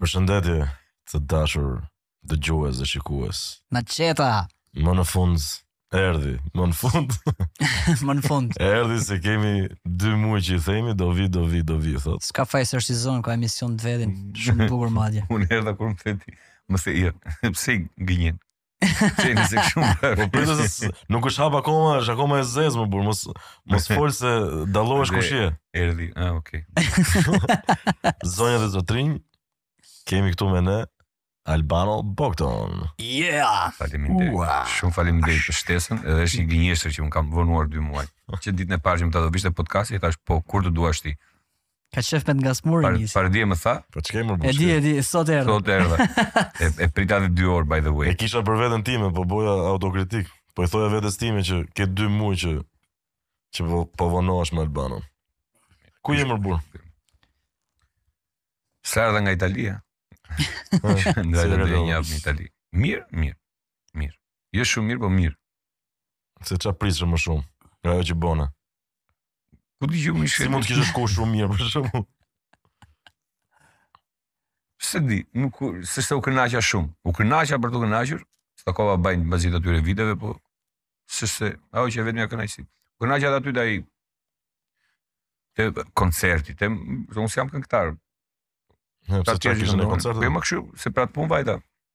Përshëndetje të dashur dëgjues dhe shikues. Na çeta. Më në fund erdhi, më në fund. më në fund. erdhi se kemi dy muaj që i themi do vi, do vi, do vi, thotë. S'ka faj se është i zënë, ka emision të vedin, shumë bukur madje. Unë erdha kur më thirre, më se i, pse gënjen? Qeni, se shumë. Po prit se s- nuk është hap akoma, është akoma e zezë më burr, mos mos fol se dallohesh kush je. Erdhi, ah, okay. Zonja dhe zotërinj, kemi këtu me ne Albano Bogdon. Yeah! Faleminderit. Ua. Shumë faleminderit për ftesën, edhe është një gënjeshtër që unë kam vonuar 2 muaj. Që ditën e parë që më tha do vish te podcasti, i thashë po kur të duash ti. Ka shef me të nga smurë Par, njësi. Pardje më tha? Po ça ke more burrë? E di, e di, sot erdhe. Sot erdhe. e, e prita dhe dy orë, by the way. E kisha për veten time, po boja autokritikë. Po i thoja vetes time që ke dy muj që, që po, po vonohesh me Albanon. Ku je more burrë? Sa erdhe nga Italia. Në erdhe dhe një javë në Itali. Mirë, mirë, mirë. Jo shumë mirë, po mirë. Se ça, prisja më shumë nga ajo që bona. Ku di, që më Si shkoi? mund të kishte shku shumë mirë për shembull. S'e di, nuk, u- s'është se u kënaqa shumë. U kënaqa për të kënaqur, se takova babanë mbas gjithë atyre viteve, po s'është se, ajo qe e vetëmja kënaqësi. U kënaqa edhe aty te ai, te koncerti, te, se unë s'jam këngëtar, Ne, Pra, Pse çfarë kishe në koncert? Po me kështu, se prapë punë vajta.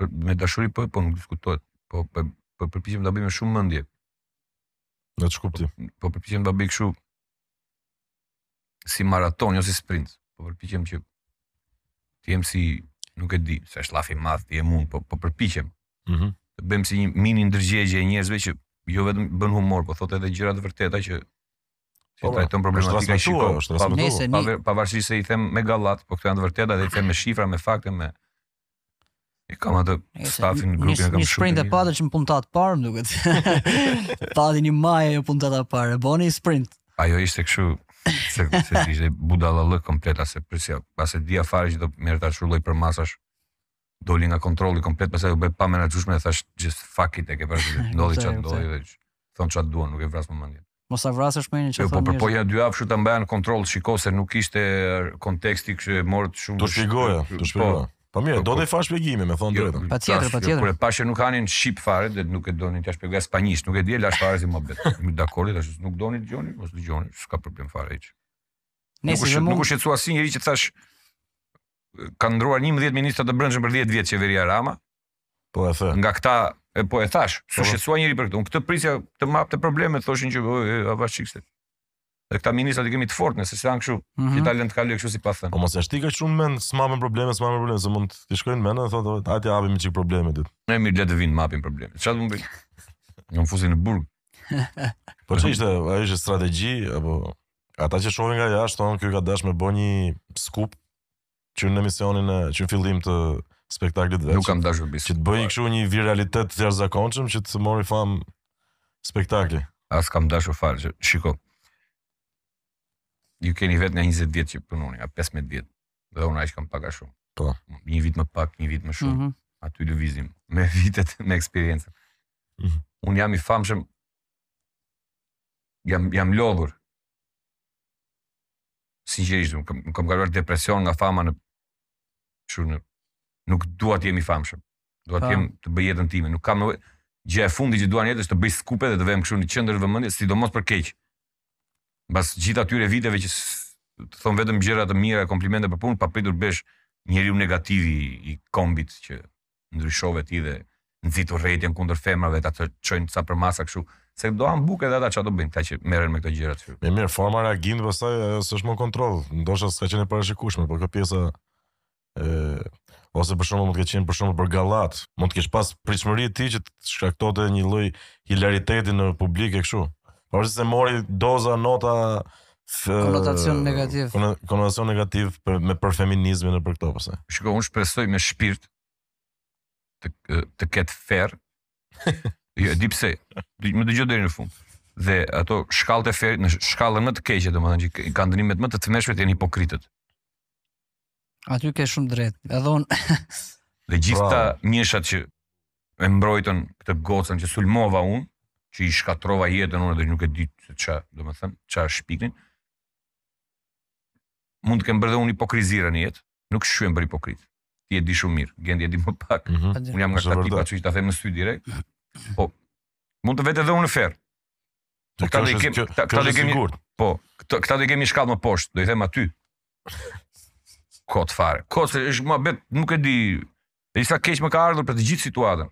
Për me dashuri po po nuk diskutohet. Po po, po përpiqem ta bëj me shumë mendje. Në ç'kuptim. Po, po përpiqem ta bëj kështu si maraton, jo si sprint. Po përpiqem që të jem si nuk e di, se është llaf i madh ti e mund, po po përpiqem. Mhm. Mm të bëhem si një mini ndërgjegje e njerëzve që jo vetëm bën humor, po thotë edhe gjëra të vërteta që si po, trajton problematika e shikon. Po, pavarësisht se i them me gallat, po këto janë të vërteta dhe i them me shifra, me fakte, me E kam atë stafin, grupin e kam shumë. Një sprint e pate që në puntatë të parë, më duket. Pati një majë ajo puntata e parë, boni sprint. Ajo ishte kështu, se, se ishte budallallëk komplet, as e prisja, as e dija fare që do merrte ashtu përmasash, doli nga kontrolli komplet, pastaj u bë e pamenaxhueshme dhe thashë just fuck it, e ke vërtetë, ndodhi ça ndodhi dhe thonë ça të duan, nuk e vras më mendjen. Mos ta vrasësh mendjen çfarë thonë. Po u përpoqa dy javë kështu ta mbaja në kontroll, shiko se nuk ishte konteksti kështu e morët shumë. Do shpjegoja, do po. shpjegoja. Po mirë, po, do të po. bësh shpjegime, më thonë jo, të drejtën. Patjetër, patjetër. Kur e pashë nuk hanin shqip fare, dhe nuk e donin ta shpjegoj spanjisht, nuk e di e lashë fare, s'i ma bëra më, dakord, thashë nuk doni të dëgjoni, mos dëgjoni, s'ka problem fare hiç. Nuk u shq- nuk u shqetësua asnjeri që thashë kanë ndërruar 11 ministra të brendshëm për 10 vjet qeveria Rama, Po e thë. Nga këta po e thashë, s'u po. shqetësua njeri për këtë. Unë këtë prisja të më hapte probleme thoshin që avash çik se. Dhe këta ministrat i kemi të fortë nëse janë kështu, mm -hmm. Italian të kalojë kështu si pa thënë. Po mos e shty kaq shumë mend, s'më hapin probleme, s'më hapin probleme, se mund t'i shkojë në mend dhe thotë, "Hajt t'i hapim çik probleme dit." E mirë le të vinë më hapin probleme. Çfarë do të bëj? Në më fusin në burg. po ç'ishte, a ishte strategji apo ata që shohin nga jashtë, thonë ky ka dash me bëj një skup që në emisionin e, që në fillim të spektaklit vetë. Nuk kam dashur bisë. Që të bëjë kështu një viralitet të jashtëzakonshëm që të marri famë spektakli. As kam dashur fare, shiko. Ju keni vetë nga 20 vjet që punoni, a 15 vjet. Dhe unë aq kam pak a shumë. Po. Një vit më pak, një vit më shumë. Mm -hmm. Aty lëvizim me vitet, me eksperiencën. Mm -hmm. Unë jam i famshëm. Jam jam lodhur. Sinqerisht, unë kam, kam kaluar depresion nga fama në kështu në nuk dua të jem i famshëm. Dua të jem të bëj jetën time, nuk kam nevojë. Gjë e fundit që dua në jetë është të bëj skupe dhe të vihem kështu në qendër vëmendjes, sidomos për keq. Mbas gjithë atyre viteve që të thonë vetëm gjëra të mira, komplimente për punë, papritur bëhesh njeriu negativ i, i kombit që ndryshove ti dhe nxit urrejtjen kundër femrave ta çojnë në ca përmasa kështu se do han bukë edhe ata çfarë do bëjnë këta që merren me këto gjëra kështu. Mirë, mirë, forma e reagimit pastaj ajo s'është më në kontroll, ndoshta s'ka qenë e parashikueshme, por kjo pjesa e ose për shembull mund të ketë qenë për shembull për gallatë, mund të kesh pas pritshmëri ti që të shkaktonte një lloj hilariteti në publik e kështu. Por se mori doza nota konotacion negativ. Konotacion negativ për me për feminizmin e për këto pse. Po shiko, unë shpresoj me shpirt të të ketë ferr. Jo, e di pse. Më dëgjo deri në fund. Dhe ato shkallët e ferrit në shkallën më të keqe, domethënë që kanë dënimet më të tmerrshme të jenë hipokritët. Aty ke shumë të drejtë. Edhe unë dhe gjithë këta njëshat që e mbrojtën këtë gocën që sulmova unë, që i shkatrova jetën unë dhe nuk e di se ç'a, domethënë, ç'a shpiknin. Mund të kem bërë dhe unë hipokrizira në jetë, nuk shquhem për hipokrit. Ti e di shumë mirë, Gendi e di më pak. Mm -hmm. Unë jam nga këta tipa që ta them në sy direkt. Po, mund të vete edhe unë në ferr. Po këta do i kemi, këta do i kemi. Po, këta do i kemi një shkallë më poshtë, do i them aty. Kot fare. Kot, ç'më mbet, nuk e di. E sa keq më ka ardhur për atë gjithë situatën.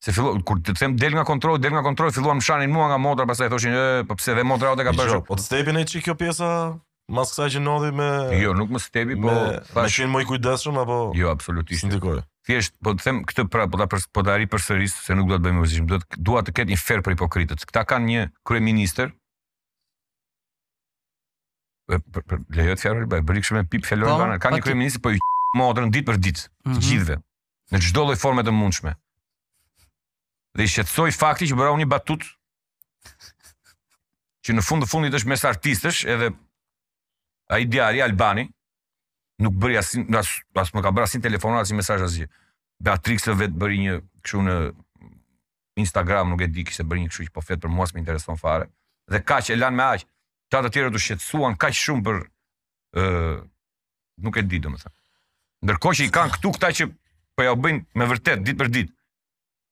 Se filloi, kur të them del nga kontrolli, del nga kontrolli, filluan më shanin mua nga motra, pastaj thoshin, "E, po pse dhe motra jote ka bërë?" Po të stepi një çik kjo pjesa Mas kësaj që ndodhi me Jo, nuk më stepi, po me, thash... me qenë më i kujdesshëm apo Jo, absolutisht. Ndikoj. Thjesht po të them këtë pra, po ta për, po ta ripërsëris se nuk do të bëjmë vëzhgim. Do të dua të ketë një ferr për hipokritët. Këta kanë një kryeministër Lejo të fjalë, bëjë bërikë shumë e pip fjallorë po, nga Kanë një kryeministër po i motron ditë për ditë, të mhm. gjithëve, në çdo lloj forme të mundshme. Dhe i shqetësoi fakti që bëra unë një batutë që në fund të fundit është mes artistësh edhe ai djali Albani nuk bëri as as, as më ka bërë asnjë telefon as mesazh asgjë. Beatrix vetë bëri një kështu në Instagram, nuk e di kishte bërë një kështu që po flet për mua s'më intereson fare. Dhe kaq e lanë me aq. Këta të tjerët u shqetësuan kaq shumë për ë uh, nuk e di domethënë. Ndërkohë që i kanë këtu këta që po jau bëjnë me vërtet ditë për ditë.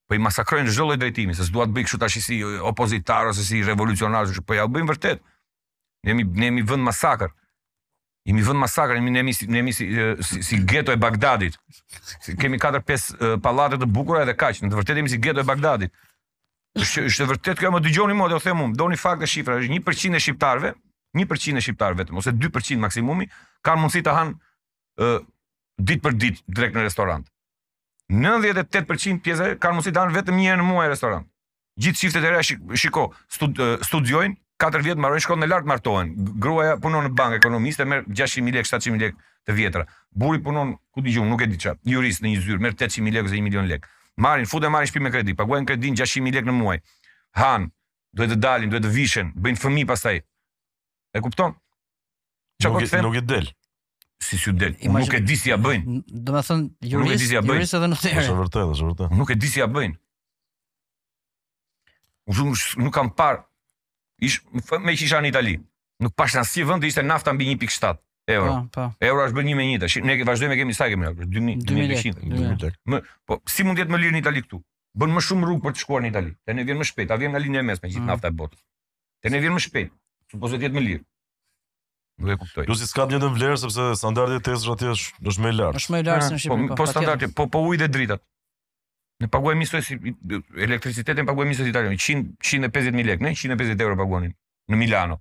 Po i masakrojnë çdo lloj drejtimi, se s'dua të bëj kështu tashi si opozitar ose si revolucionar, kështu po jau bëjnë vërtet. Ne jemi ne jemi vend masakër. Jemi vend masakër, jemi ne jemi si ne jemi si, si, si geto e Bagdadit. Si, kemi 4-5 pallate të bukura edhe kaq, në të vërtetë jemi si geto e Bagdadit. Është është vërtet kjo, më dëgjoni mua, ju them unë, doni fakte shifra, është 1% e shqiptarëve, 1% e shqiptarëve vetëm ose 2% maksimumi kanë mundësi të hanë ë ditë për ditë drekë në restorant. 98% pjesa kanë mundësi të hanë vetëm një herë në muaj në restorant. Gjithë çiftet e reja shiko, studiojnë, 4 vjet mbarojnë shkollën e lartë martohen. Gruaja punon në bankë ekonomiste, merr 600.000 lekë, 700.000 lekë të vjetra. Burri punon, ku di unë, nuk e di çfarë, jurist në një zyrë, merr 800.000 lekë ose 1 milion lekë. Marrin, futen marrin shtëpi me kredi, paguajnë kredinë 600.000 lekë në muaj. Hanë, duhet të dalin, duhet të vishen, bëjnë fëmijë pastaj. E kupton? Çfarë po them? Nuk u del. Si si del. Imagin... Nuk e di si ja bëjnë. Do të thon jurist, si jurist edhe notar. Është vërtet, është vërtet. Nuk e di si ja bëjnë. Unë nuk, nuk kam parë isha me që isha në Itali. Nuk pashë në asnjë vend ishte nafta mbi 1.7 euro. Po, po. Euro është bërë 1.1 tash. Ne vazhdojmë kemi sa kemi apo 2000, 2200. 2200. Më, po si mund të jetë më lirë në Itali këtu? Bën më shumë rrugë për të shkuar në Itali. Te ne vjen më shpejt, a vjen nga Lindja e Mesme gjithë mm. nafta e botës. Te ne vjen më shpejt. Supozohet të jetë më lirë. Nuk e kuptoj. Plus që s'ka të njëjtën vlerë sepse standardi i jetesës atje është është më i lartë. Është më i lartë se në Shqipëri. Po, po, po standardi, po po uji dhe dritat. Ne paguajmë njësoj si elektricitetin paguajmë njësoj si italianët, 100 150 mijë lekë, ne 150 euro paguanin në Milano.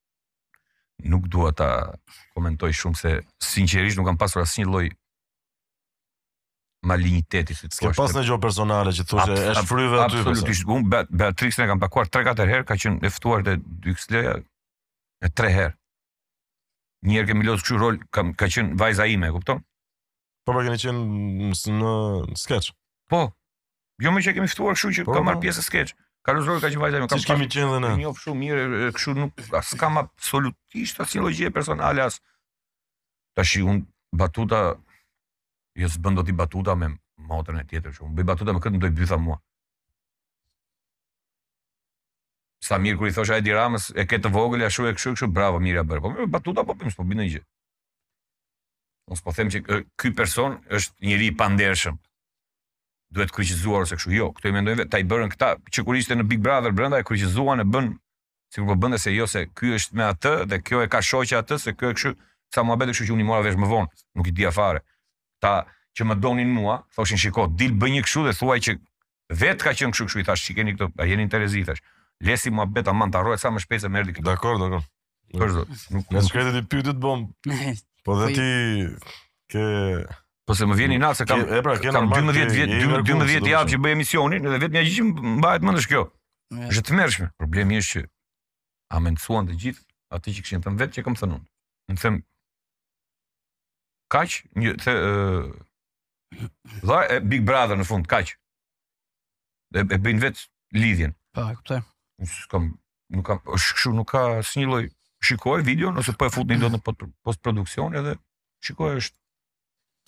nuk dua ta komentoj shumë se sinqerisht nuk kam pasur asnjë lloj malinjiteti si thua. Ke pas një gjë personale që thoshe u shfryve aty. Absolutisht. Unë Be Beatrix-in e kam takuar 3-4 herë, ka qenë e ftuar te Dupleksi nja 3 herë. Një herë kemi lozur kështu rol, kam ka qenë vajza ime, e kupton? Po pra keni qenë në sketch. Po. Jo meqë kemi ftuar kështu që po, ka marr po. pjesë skeç. Ka rëzuar ka që vajta më ka. Siç kemi qenë dhe ne. E njoh shumë mirë, kështu nuk kam absolutisht asnjë lloj gjëje personale as. Tash un batuta jo s'bën dot ti batuta me motrën e tjetrit që un bëj batuta me kë të dojë bytha mua. Sa mirë kur i thosha Edi Ramës, e ke të vogël ashtu e kështu kështu, bravo, mirë ia bëre. Po batuta po bëjmë, po bëjmë ndonjë gjë. Unë s'po them që ky person është njeri i pandershëm. duhet kryqëzuar ose kështu. Jo, këto i mendojnë vetë, ata i bënë këta që kur ishte në Big Brother brenda e kryqëzuan e bënë sikur po bënte se jo se ky është me atë dhe kjo e ka shoqe atë se ky e kështu sa muhabet kështu që unë i mora vesh më vonë, nuk i dija fare. Ata që më donin mua, thoshin shiko, dil bëj një kështu dhe thuaj që vetë ka qenë kështu kështu i thashë, shikni këto, a jeni në terezi thashë. Lëre muhabet aman të mbarojë sa më shpejt se më erdhi këtu. Dakor, dakor. Për zot. Nuk Në shkretit i pyetit bëm, po dhe Po i- ti ke Po se më vjen inat se kam Ke- e pra, ke kam normal 12 ke- vjet, je i 12 ngarkuar, 12 si do javë të që bëj emisionin dhe vetëm ajo gjë që më mbahet mend është kjo. Ja. Është e tmerrshme. Problemi është që hamendësuan të gjithë atë që kishin thënë vetë që kam thënë unë. Unë them kaq një the ë, the Big Brother në fund kaq. E, e bëjnë vetë lidhjen. Po, e kuptoj. Unë s'kam nuk kam, është kështu, nuk ka asnjë lloj shikoje videon ose po e futni dot në post produksion edhe shiko është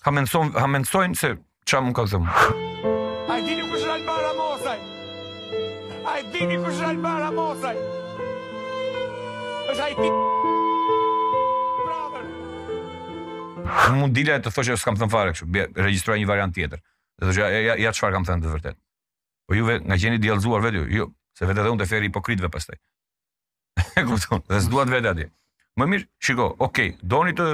hamendson hamendsojnë se çfarë mund kem thënë. A e dini kush është Alban Ramosaj? A e dini kush është Alban Ramosaj? Është ai te Brother. Unë mund dilja e të thosha se s'kam thënë fare kështu, regjistroja një variant tjetër. Dhe thosha ja ja, ja çfarë kam thënë të vërtetë. Po juve ngaqë jeni djallëzuar vetë ju, jo, se vete edhe unë te ferri i hipokritëve pastaj. E kupton, dhe s'dua të vete atje. Më mirë, shiko, ok, doni të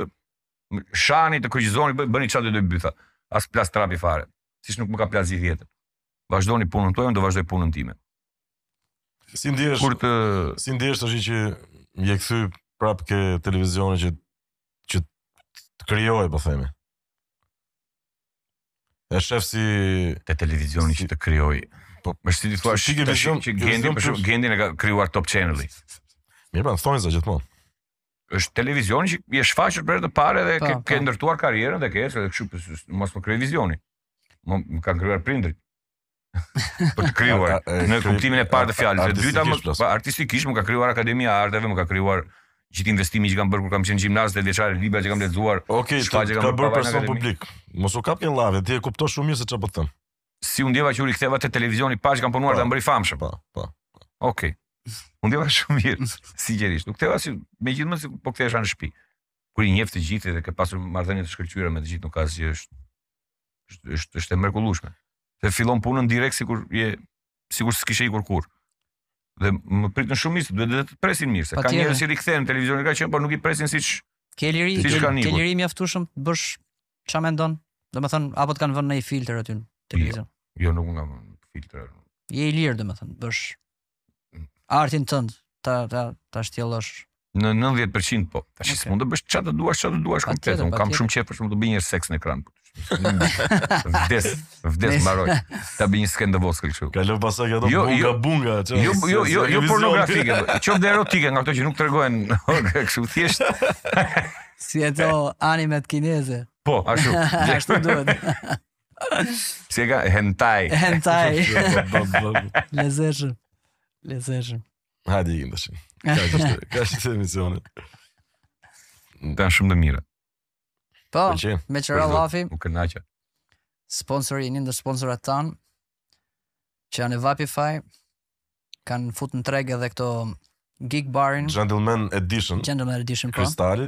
shani, të kryqëzoni, bëni ça të dojë bytha. S'më plas trapi fare, siç nuk më ka plas gjithë jetën. Vazhdoni punën tuaj unë, do vazhdoj punën time. Si ndihesh, Kur të... si ndihesh tashi që je kthy prapë ke televizionin që, që të krijoi, po themi. E shef si te televizioni që të krijoi. Po, mirë si ti thua, shiko Vizion që Gendi për shkak Gendin e ka krijuar Top Channel-i. Mirë, po thonë se gjithmonë. Është televizioni që je shfaqur për herë të parë dhe po, ke, ke po. ndërtuar karrierën dhe ke ecur edhe kështu mos më krijoi Vizioni. Më, më kanë krijuar prindërit. për të krijuar në kuptimin e parë të fjalës. E dyta më po, artistikisht më ka krijuar Akademia e Arteve, më ka krijuar gjithë investimi që kam bërë kur kam qenë gjimnaz dhe vjeçar e libra që kam lexuar. Okej, okay, të ka bërë person publik. Mos u kap pas llafeve, ti e kupton shumë mirë se çfarë po them. Si u ndjeva që u riktheva te televizioni që kam punuar dhe po, më bëri të famshëm. Po, po. po. Okej. U ndjeva shumë mirë, sinqerisht. U ktheva si me gjithë mend si po kthehesha në shtëpi. Kur i njeh të gjithë dhe ke pasur marrëdhënie të shkëlqyera me të gjithë, nuk ka asgjë është Është është është e mrekullueshme. Se fillon punën direkt sikur je sikur s'kishe ikur kurrë. Dhe më presin shumë mirë, se duhet edhe të presin mirë, se ka Patjetër. njerëz që rikthehen në televizion ku ka qenë, por nuk i presin siç Ke liri, Siç ke, kanë ke ikur. liri mjaftueshëm të bësh çfarë mendon. Domethënë, apo të kanë vënë në një filtër aty në televizion. jo nuk ka filtra. Je i lirë, domethënë, të bësh artin tënd ta ta ta shtjellosh. Në 90% po. Tash okay. s'mund të bësh çfarë të duash, çfarë të duash komplet. Un kam shumë qejf për shembull të bëj një seks në ekran. vdes, vdes mbaroj. Ta bëj një skenë të voskël kështu. Ka lënë pastaj ato jo, bunga jo, bunga, çfarë? Jo, jo, jo, jo pornografike, qoftë erotike nga ato që nuk tregohen kështu thjesht. si ato animet kineze. Po, ashtu. ashtu duhet. Si e ka hentai. Hentai. Lezetshëm. Lezetshëm. Hadi ikim tash. Ka çështë, ka çështë emisione. Ka shumë të mira. Po, Pëlqej. meqë ra Për zot. lafi, U kënaqa. sponsori, një ndër sponsorat tanë, që janë e Vapify, kanë fut në treg edhe këto Geek Barin, Gentleman Edition, Gentleman Edition, po. Kristali,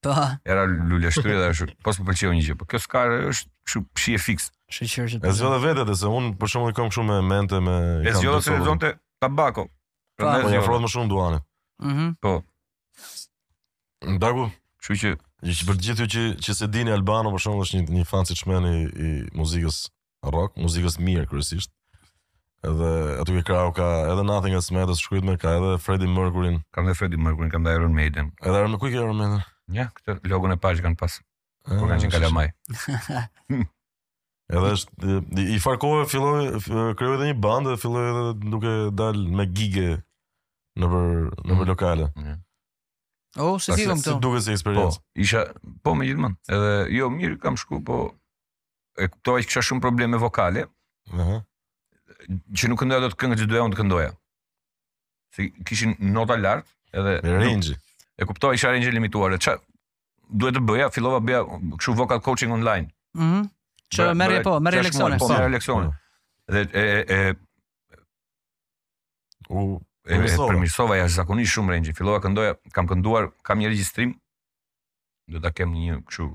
Po. Era luleshtrydhe është, po s'më pëlqeu një gjë, po kjo s'ka është kështu pshi e fiks. Sheqer që. E zgjodhe vetë atë se un për shembull i kam kështu me mente me E zgjodhe se rezonte tabako. Po, po ja afrohet më shumë duhanit. Mhm. Po. Ndaku, kështu që që për të gjithë ju që s'e dini Albano për shembull është një një fan i çmendur i muzikës rock, muzikës së mirë kryesisht. Edhe aty ke krau ka edhe Nothing Else Matters shkruajt me ka edhe Freddie Mercury. Kam edhe Freddie Mercury, kam edhe Iron Maiden. Edhe Iron Maiden, Iron Maiden. Ja, këtë logon e paqë kanë pas. Ah, Kur kanë qenë kalamaj. Edhe është një farë kohe filloi krijoi edhe një bandë dhe filloi edhe duke dal me gige nëpër nëpër mm. lokale. Mm. Oh, s'e di kam këtu. Duke si eksperiencë. Po, isha po me gjithmonë. Edhe jo mirë kam shku, po e kuptova që kisha shumë probleme vokale. Ëh. Uh -huh. Që nuk këndoja dot këngët që doja unë të këndoja. Se kishin nota lart, edhe range. E kuptoj, isha range i limituar. Ça duhet të bëja? Fillova të bëja kështu vocal coaching online. Ëh. Uh -huh. Që merrje po, merrje leksione. Po, merrje leksione. Po. Dhe e e e e përmirësova jashtëzakonisht shumë range-in. Fillova këndoja, kam kënduar, kam një regjistrim. Do ta kem një kështu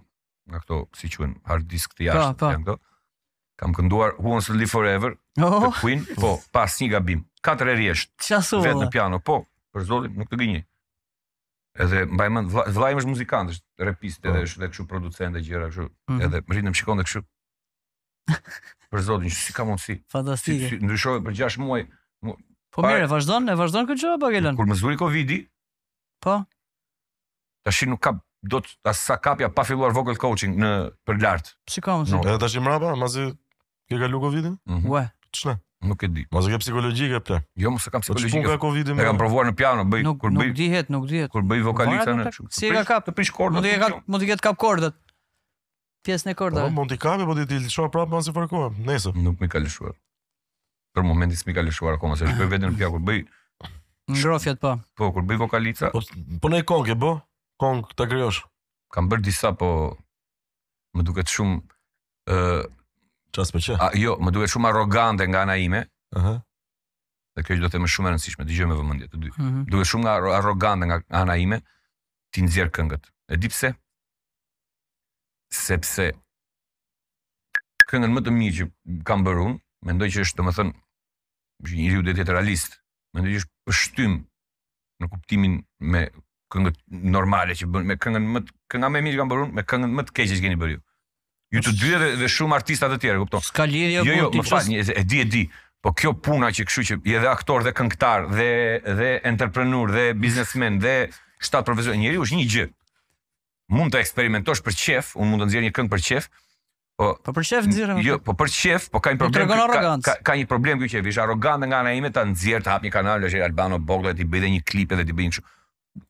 nga këto si quhen hard disk të jashtëm po, po. janë këto. Kam kënduar Who Wants to Live Forever oh. të Queen, po, pa asnjë gabim. Katër herë rresht. Qasu, vetë në piano, po, për zotin, nuk të gënjej. Edhe mbaj mend, vllai im është muzikant, është repist edhe po. është edhe kështu producent e gjëra kështu. Mm -hmm. Edhe rrinte më shikonte kështu. për zotin, si ka mundsi? Fantastike. Si, si, ndryshoi për 6 muaj. Po mirë, vazhdon, e vazhdon këtë gjë apo Kur më zuri Covidi, Po. Tashi nuk kap dot aq sa kapja pa filluar vocal coaching më për lart. Shikoj unë. Edhe tash mbrapa, masi ke kalu Covidin? Mm -hmm. Ue. Ç'na? Nuk e di. Mos e ke psikologjike apo? Jo, mos e kam po psikologjike. Po ka Covid më. E kam provuar në piano, bëj nuk, kur bëj. Nuk dihet, nuk dihet. Kur bëj vokalicat. Si e ka kap? Të prish kordat. Mund të kap, mund të ketë kap kordat. Pjesën e kordave. Po mund t'i kapi, po t'i lësho prapë masi fërkohem. Nesër. Nuk më ka lëshuar. Për momentin s'më ka lëshuar akoma, se shkoj vetëm në pia, kur bëj. Ngrofjet po. Po kur bëj vokalica. Po, po ndonjë kongë bë? Kongë ta krijosh. Kam bërë disa po më duket shumë ë uh, ças po çe. Jo, më duket shumë arrogante nga ana ime. Ëh. Uh -huh. Dhe kjo do them shumë e rëndësishme, dëgjojeni me vëmendje të dy. Uh mhm. -huh. Duket shumë nga arrogante nga ana ime t'i nxjerr këngët. E di pse? sepse këngën më të mirë që kam bërë unë, mendoj që është, domethënë, që njeriu do të jetë realist, mendoj që është pështym në kuptimin me këngët normale që bërë, me këngën më të, kënga më e mirë që kam bërë unë, me këngën më të keqe që keni bërë ju. Ju të dy dhe, dhe shumë artista të tjerë, kupton. S'ka lidhje jo, jo, më fal, një, e di e di. Po kjo puna që kështu që je dhe aktor dhe këngëtar dhe dhe entrepreneur dhe biznesmen dhe shtatë profesione, njeriu është një gjë. Mund të eksperimentosh për qejf, unë mund të nxjerr një këngë për qejf. Po, po për qejf nxirre. Jo, po për qejf, po ka një problem. Ka, ka, ka, një problem këtu që është arrogante nga ana ime ta nxjerr të hap një kanal është Albano Bogdo t'i bëj dhe një klip edhe t'i bëj një kështu.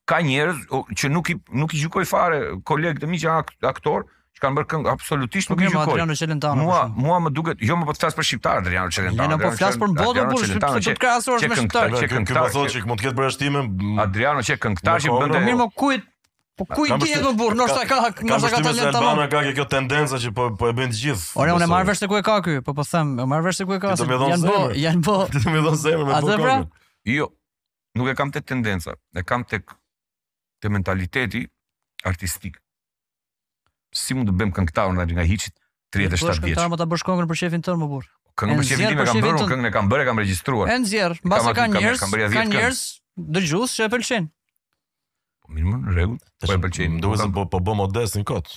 ka njerëz që nuk i nuk i gjykoj fare kolegë të mi që janë aktorë që kanë bërë këngë absolutisht nuk i gjykoj. Adriano Celentano. Mua mua më duket, jo mo po të flas për shqiptarë Adriano Celentano. Ne po flas për botën po të të krahasohesh me shqiptarë. Qe këngëtar po thotë që mund të ketë përjashtime. Adriano qe këngëtar që bënte. Mirë më kujt Po ku i di o burrë, ndoshta ka, ndoshta ka talent të madh. Ka kjo tendenca që po po e bëjnë të gjithë. Ore unë marr vesh se ku e ka ky, po po them, marr vesh se ku e ka. Janë po, janë po. Ti më dhon zemër me bukë. Pra? Jo. nuk e kam tek tendenca, e kam tek te mentaliteti artistik. Si mund të bëhem këngëtar unë nga hiçi 37 vjeç. Po s'këngëtar, mo, ta bësh këngën për qejfin tënd o burrë. Këngën për qejfin tim e kam bërë, këngën e kam bërë, e kam regjistruar. E nxirre, mbase ka njerëz, ka njerëz dëgjues që e pëlqejnë. Po mirë mo, në rregull. Po e pëlqej. Më duket se po po bë modestin kot.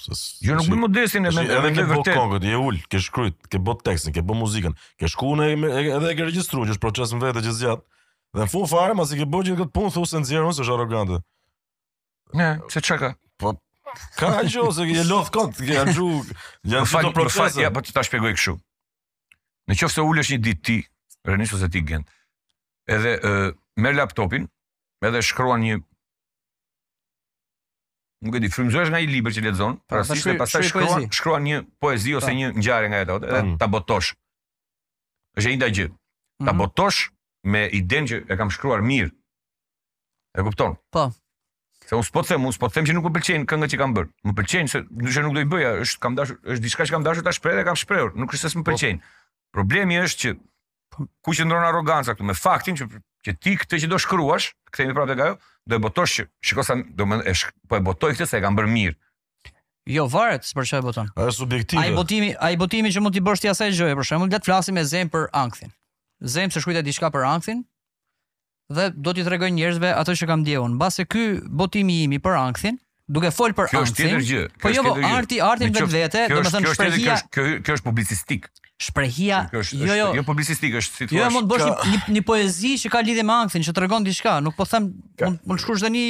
Jo, nuk bë modestin e mendoj. Edhe ke vërtet. Kongët, je ul, ke shkruajt, ke bë tekstin, ke bë muzikën, ke shkuar në edhe e ke regjistruar, që është proces në vetë që zgjat. Dhe në fund fare, masi ke bë gjithë këtë punë, thu s'e nxjerr unë se është arrogante. Ne, se çka ka? Po ka gjë se je lodh kot, ke harxhu, janë këto procese. Ja, po ta shpjegoj kështu. Në qoftë se ulesh një ditë ti, Renis ose ti Genc. Edhe ë merr laptopin, edhe shkruan një nuk e di, frymëzohesh nga një libër që lexon, pra, pra si pastaj shkruan, shkruan një poezi ose pra. një ngjarje nga ato, edhe ta botosh. Është një gjë. Ta mhm. botosh me idenë që e kam shkruar mirë. E kupton? Po. Se unë s'po them, unë s'po them që nuk më pëlqejnë këngët që kam bërë. Më pëlqejnë se ndyshe nuk do i bëja, është kam dashur, është diçka që kam dashur ta shpreh dhe kam shprehur, nuk është se s'më po. pëlqejnë. Problemi është që Ku qëndron arroganca këtu me faktin që që ti këtë që do shkruash, kthehemi prapë tek ajo, do e botosh që shiko sa do më e shk, po e botoj këtë se e kam bërë mirë. Jo, varet për çfarë boton. Është subjektive. Ai botimi, ai botimi që mund t'i bësh ti asaj gjëje, për shembull, le të flasim ma zër për ankthin. Zër se shkruajta diçka për ankthin, dhe do t'i tregoj njerëzve atë që kam ndjerë unë. Mbase ky botimi i imi për ankthin, duke fol për ankthin. Kjo është tjetër gjë. Po jo, po arti, arti në vetvete, domethënë shprehja. Kjo është kjo është publicistikë. Shprehja. Kjo është jo, jo, jo publicistikë, është si thua. Jo, mund të bësh një një poezi që ka lidhje me ankthin, që tregon diçka, nuk po them, mund të shkruash tani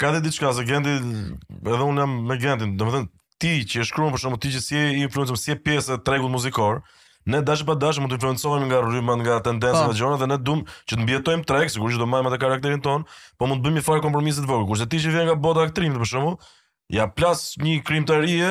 Ka dhe diçka se Genti edhe unë jam me Gentin, domethënë ti që e shkruan për shembull ti që s'je influencer, s'je pjesë e tregut muzikor, ne dashje pa dashje mund të influencohemi nga rrymat, nga tendencat Po. e gjërat dhe ne duam që të mbijetojmë treg, sigurisht që do mbajmë atë karakterin tonë, po mund të bëjmë një farë kompromisi të vogël. Kurse ti që vjen nga bota e aktrimit për shembull, ja plas një krijimtarie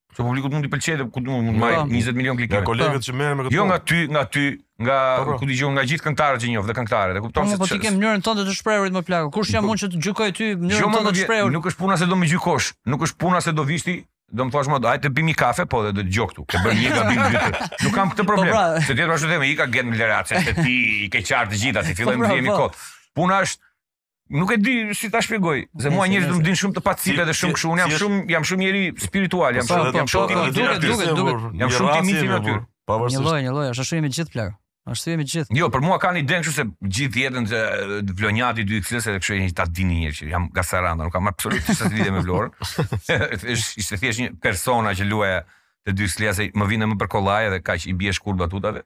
Se publikut mund t'i pëlqejë dhe ku mund të marrë po. 20 milion klikime. Nga kolegët që merren me këtë. Jo nga ty, nga ty, nga po, po. ku dëgjoj nga gjithë këngëtarët që njoh dhe këngëtarët. E kupton se po ti ke mënyrën tënde të shprehurit mor plako. Kush jam unë që të gjykoj ty mënyrën jo, tënde të shprehur? Nuk është puna se do më gjykosh, nuk është puna se do vish ti do më thosh më, hajde të pimë kafe, po dhe do të gjokë tu, ke bërë një gabim dy të, nuk kam këtë problem, pra. se tjetër është të them, i ka gen më leratë, se ti i ke qartë gjitha, ti fillojmë po, pra, dhjemi po. kotë. Puna është, Nuk e di si ta shpjegoj, se mua njerëzit më din shumë të pacipe dhe shumë kështu. Unë jam shumë jam shumë njeri spiritual, jam po, shumë po, jam po, shumë i mirë aty. Duket, duket, jam shumë i mirë aty. Pavarësisht. Një lloj, një lloj, ashtu jemi gjithë plak. Ashtu jemi gjithë. Jo, për mua kanë idenë kështu se gjithë jetën se vlonjati te Duxhes edhe kështu jeni ta dini një që jam nga Saranda, nuk kam absolutisht asnjë lidhje me Vlorën. Ishte thjesht një persona që luaja te Duxhes, më vinte më për kollaj edhe kaq i bie shkurt batutave.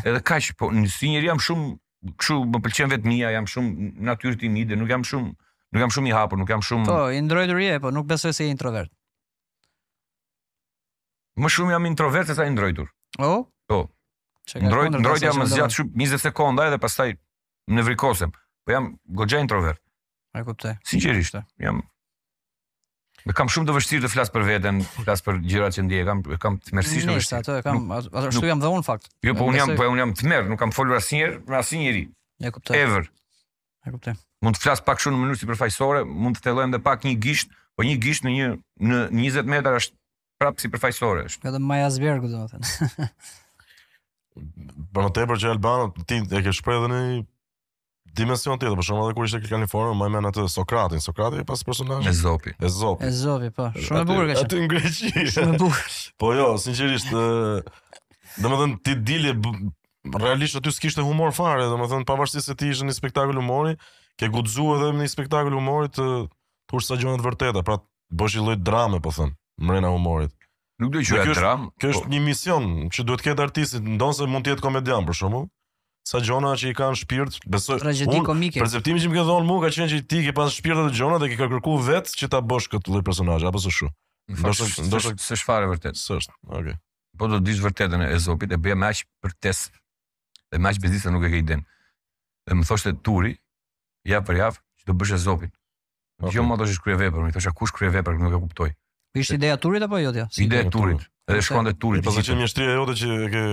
Edhe kaq, po unë si njeri jam shumë kështu më pëlqen vetmia, jam shumë natyrë timide, nuk jam shumë nuk jam shumë i hapur, nuk jam shumë Po, i ndrojtur je, po nuk besoj se je introvert. Më shumë jam introvert se sa i ndrojtur. Oh? Po. Ndrojt, ndrojtja më zgjat shumë-shumë 20 sekonda edhe pastaj nevrikosem. Po jam goxha introvert. E kuptoj. Sinqerisht, jam E kam shumë të vështirë të flas për veten, të flas për gjërat që ndjej, kam kam tmerrësisht të vështirë. Atë kam, atë ashtu jam dhe unë në fakt. Jo, po unë jam, po unë jam tmerr, nuk kam folur asnjëherë me asnjë njeri. E kuptoj. Ever. E kuptoj. Mund të flas pak a shumë në mënyrë sipërfaqësore, mund të thellohem edhe pak një gisht, po një gisht në një në 20 metra është prapë sipërfaqësore është. Edhe maja e ajsbergut domethënë. Për më tepër që Albano, ti e ke shprehë në dimension tjetër, për shembull edhe kur ishte te Kalifornia, mbaj mend atë Sokratin, Sokrati ka pas personazhit. Ezopi. Ezopi. Ezopi, po. Shumë e bukur ka qenë. Aty në Greqi. Shumë e bukur. po jo, sinqerisht, domethënë ti dile realisht aty s'kishte humor fare, domethënë pavarësisht se ti ishe në spektakël humori, ke guxu edhe në një spektakël humori të thush ca gjona të vërteta, pra të bosh një lloj drame, po them, mrena humorit. Nuk do quhet dramë. Kjo është po. një mision që duhet të ketë artisti, ndonëse mund të jetë komedian për shembull. Ca gjona që i ka në shpirt, besoj. Tragjedi komike. Perceptimi që më ke dhënë mua ka qenë që ti ke pas shpirt këto gjona dhe e ke kërku vetë që ta bësh këtë lloj personazhi apo s'është kshu. Ndoshta ndoshta s'është fare e vërtetë. S'është. Okej. Okay. Po do të dish të vërtetën, Ezopin e bëja me aq përtesë. Dhe me aq bezdi sa nuk e ke idenë. Dhe më thoshte Turi, javë për javë, që do bësh Ezopin. Okay. Jo më do të ishte kryevepër, më thoshte. Ku është kryevepër, nuk e kuptoj. Ishte ideja e Turit apo jotja? Ishte ideja e Turit. Edhe shkruante Turi. Po qe mjeshtëria jote që e ke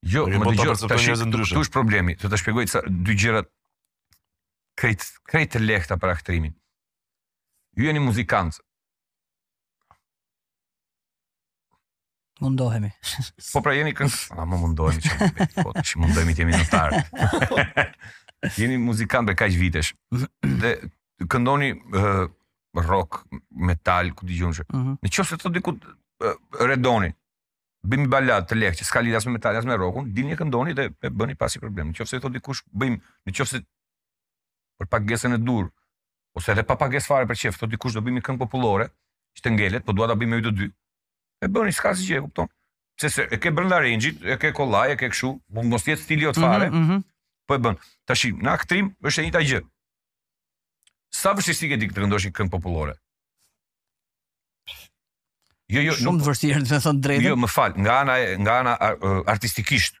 Jo, mo dëgjo, ta shpjegoj ndryshe. Ku është problemi? Të ta shpjegoj ca dy gjëra krejt krejt të lehta për aktrimin. Ju jeni muzikantë. Mundohemi. po pra jeni këngë, a më mundohemi që më po të mundohemi të jemi këngëtarë. jeni muzikantë prej kaq vitesh. Dhe këndoni uh, rock, metal, ku di unë. Mm -hmm. Në qofë se të thotë dikush, Redon, bëjmë një baladë të lehtë, që s'ka lidhje as me metal, as me rockun, dilni këndoni dhe e bëni pa asnjë problem. Në qofë se thotë dikush bëjmë, në qofë se për pagesën e duhur, ose edhe pa pagesë fare për qejf, thotë dikush do bëjmë një këngë popullore, që të ngelet, po dua ta bëj me ju të dy. E bëni s'ka asgjë, e kupton? Pse se e ke brenda range-it, e ke kollaj, e ke kështu, mund mos jetë stili jot fare. Mm -hmm. Po e bën. Tashi në aktrim është e njëjta gjë. Sa vështirësi ke ti të këndosh një këngë popullore? Jo, jo, shumë nuk... vështirë, të thënë drejtë. Jo, më fal, nga ana, nga ana artistikisht,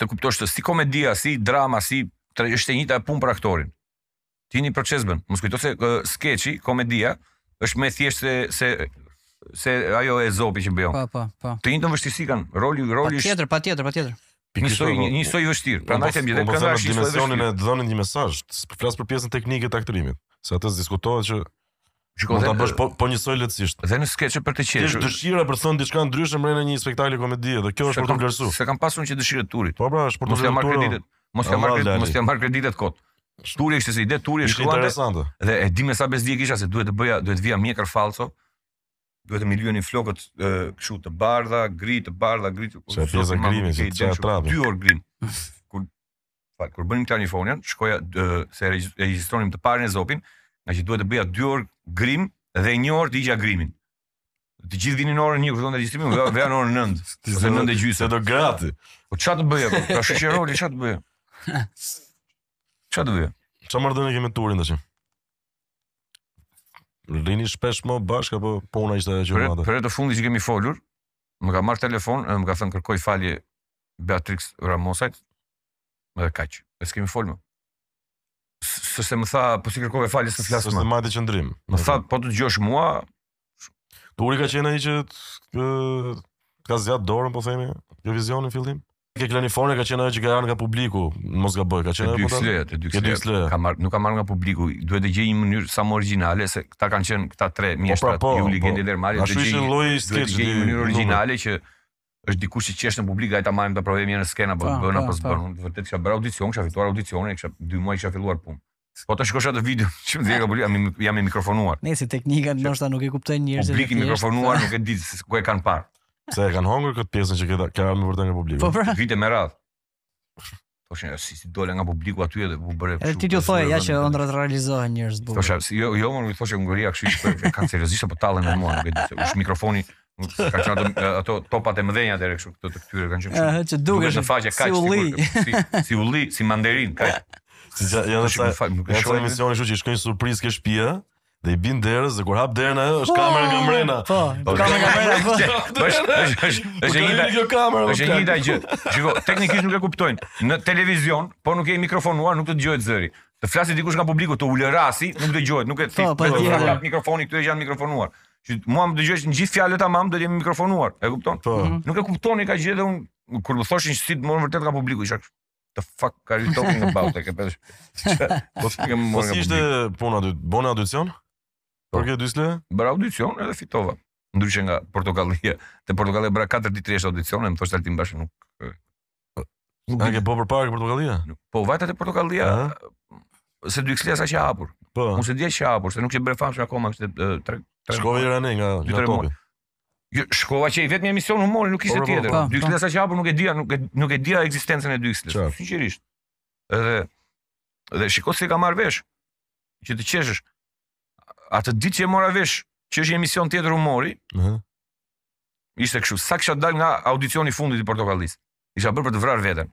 të kuptosh që si komedia, si drama, si, është e njëjta punë për aktorin. Ti një proces bën. Mos kujto se uh, skeçi, komedia është më e thjeshtë se se se ajo Ezopi që bëja unë. Po, po, po. Të njëjtën vështirësi kanë. Roli roli është Patjetër, patjetër, patjetër. njësoj i, njësoj i vështirë. Pra Prandaj them dhe kënga është njësoj dimensionin vështirë. për të dhënë një mesazh. Flas për pjesën teknike të aktrimit, se as që diskutohet që Shiko, mund ta bësh po, po njësoj lehtësisht. Dhe në skeçe për të qeshur. Është dëshira për të thënë diçka ndryshe mbrenda një spektakli komedie dhe kjo është për të vlerësuar. S'e kam pasur, qe dëshira e Turit. Po pra, është për të vlerësuar. Mos ia marr kreditet, mos ia marr kreditet kot. Turi e kishte si ide, Turi e shkruante. Dhe e di me sa bezdi e kisha se duhet të bëja, duhet vija mjekër falso. Duhet të m'i lyenin flokët kështu të bardha, gri të bardha, gri të. Sa pjesa grimi, sa çfarë Dy orë grim. Kur fal, kur bënim Klanifonian, shkoja, se regjistronim të parin episod, nga që duhet të bëja 2 orë grim dhe 1 orë të hiqja grimin. Të gjithë vinin orën 1 kur fillonte regjistrimi, unë vija në orën 9, ose 9 e gjysmë. Si dhe gratë. Po çfarë të bëja? Pra ashtu ishte roli, çfarë të bëja? Çfarë të bëja? Çfarë marrëdhënie ke me Turin tash? Dilni shpesh më bashkë apo puna ishte ajo që më Për, herën e fundit që kemi folur, më ka marrë në telefon dhe më ka thënë kërkoji falje Beatrix Ramosajt, edhe kaq. E s'kemi folur më. Sepse më tha, po s'i kërkove falje s'të flas më. Sepse mbajti qëndrim. Më tha, po të më dëgjosh mua. Turi ka qenë ai që të ka zgjat dorën, po themi, në televizion në fillim. Ke Klanifornia ka qenë ajo që ka ardhur nga publiku, mos gaboj, ka qenë ajo apo? Te 2XL, e ka marrë, nuk ka marrë nga publiku, duhet të gjej një mënyrë sa më origjinale, se këta kanë qenë këta tre mjeshtrat, po, pra, po, Juli, po, Genti dhe Marjo, duhet të gjej një mënyrë origjinale që është dikush që qesh në publik, hajt ta marrim ta provojmë në skenë apo bën apo s'bën. Vërtet kisha bërë audicion, kisha fituar audicionin, kisha dy muaj kisha filluar punë. Po të shikosh atë video, që më nxjerr nga publiku, jam, jam i mikrofonuar. Nejse teknikat, ndoshta nuk e kuptojnë njerëzit. Publik i mikrofonuar nuk e di se ku e kanë parë. Pse e kanë hongër këtë pjesën që ka ardhur vërtet nga publiku. Po pra. Vite me radhë. Thoshin si si dole nga publiku aty edhe u bëre kështu. Ti do thoje ja që ëndrrat realizohen njerëz bukur. Thosha jo jo më nuk thosha ngrija kështu që po e kanë seriozisht apo tallen me mua nuk e di se dhe mikrofoni nuk ka qenë ato, ato topat e mëdhenja deri kështu këto të këtyre kanë qenë kështu. Që dukeshin në faqe kaq si ulli, si, si ulli, si mandarin kaq. Si ja, janë ca kur e shoh emisioni kështu që shkojnë surprizë ke shtëpia. dhe i bin derës dhe kur hap derën ajo është kamera nga mrena. Po, Okej. kamera nga mrena, po. Është është është është e Është njëjta kjo kamera. është e njëjta gjë. Shiko, teknikisht nuk e kuptojnë. Në televizion, po nuk je i mikrofonuar, nuk të dëgjohet zëri. Të flasi dikush nga publiku, të ulërasi, nuk dëgjohet, nuk e thith. Po, po, vetëm po e ka kap mikrofoni i këtyre që janë mikrofonuar. Që mua më dëgjoheshin gjithë fjalët tamam do të jem i mikrofonuar. E kupton? Po. Nuk e kuptonin këtë gjë dhe unë kur më thoshin si të morën vërtet nga publiku, isha kështu. the fuck are you talking about? Like a bitch. Po të kem Po si ishte puna aty? Bone audicion? Po. Për ke 2XL? Bëra audicion edhe fitova. Ndryshe nga Portokallia. Te Portokallia bëra 4 ditë rresht audicione, më thoshte Altin Basha nuk nuk e di. A ike përpara ke Portokallia? nuk- Po vajta te Portokallia Aha. se 2XL-ja sa qe hapur. Po. Unë s'e dija që qe hapur, se nuk qe bërë e famshme akoma, kishte e, tre tre Shkove i re nga dy, nga tre topit. Jo, shkova, qe i vetmi emision humori nuk ishte po, po, tjetër. Po, 2XL sa qe hapur nuk e dija, nuk e nuk e dija ekzistencën e 2XL, sinqerisht. Edhe dhe shiko si e kam marr vesh që të qeshësh. Atë ditë që e mora vesh që është një emision tjetër humori. Ëh. Uh -huh. Ishte kështu, sa kisha dal nga audicioni i fundit i Portokallisë. Isha bërë për të vrarë veten.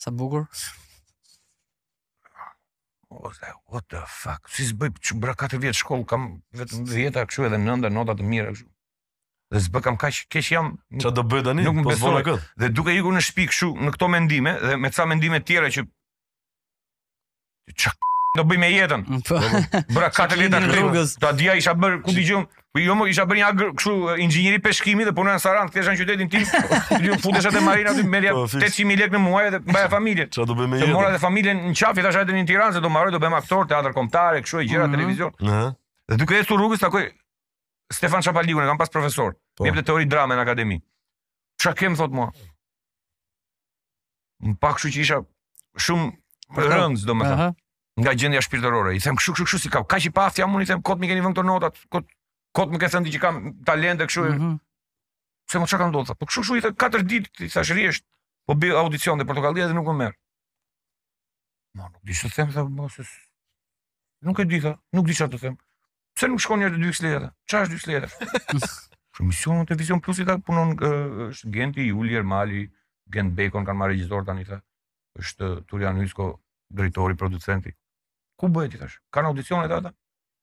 Sa bukur. O, dhe, what the fuck? Si s'bëj që bëra 4 vjet shkollë, kam vetëm 10-a kështu edhe 9-a, nota të mira kështu. Dhe s'bëkam, kaq keq jam. Ça do bëj tani? Nuk më po besoj kët. Dhe duke ikur në shtëpi kështu në këto mendime dhe me ca mendime tjera që Çka do bëj me jetën? Po. Bëra katër vjet atë rrugës. Do të isha bër ku di unë. Po jo mo, isha bër një agr, kështu inxhinieri peshkimi dhe punoja në Sarandë, kthehesha në qytetin tim. U futesha te marina aty me 800 mijë lekë në muaj dhe mbaja familjen. Çfarë do bëj me jetën? Të mora dhe familjen në qafë, thashë hajde në Tiranë se do mbaroj, do bëhem aktor, teatër kombëtar, kështu e gjëra mhm. televizion. Ëh. Dhe duke ecur rrugës takoj Stefan Çapaligun, e kam pas profesor. Po. Jepte teori drame në akademi. Çka ke, më thot mua? më pa kështu që isha shumë Për të- rëndë, domethënë, Aha. nga gjendja shpirtërore. I them kështu kështu kështu si kam, kaq i paaftë jam unë i them kot m'i keni vënë këto notat, kot kot më ke thënë ti që kam talent e kështu. e- Mhm. Pse mo, çka ka ndodhur? Po kështu kështu i them katër ditë, i thash rresht. Po bëj audicion te portokallia dhe nuk më merr. Ma nuk di çfarë të them, tha, mos e s- Nuk e di tha, nuk di çfarë të them. Pse nuk shkon njëherë te dy XL-të? Çfarë është dy XL-të? Ky emisioni te Vizion Plusi, aty punon është Genti Juli Ermali, Gent Bejkon kanë marrë regjisor tani tha. Është Turjan Hysko, drejtori, producenti. Ku bëhet, i thash? Kanë audicione ata?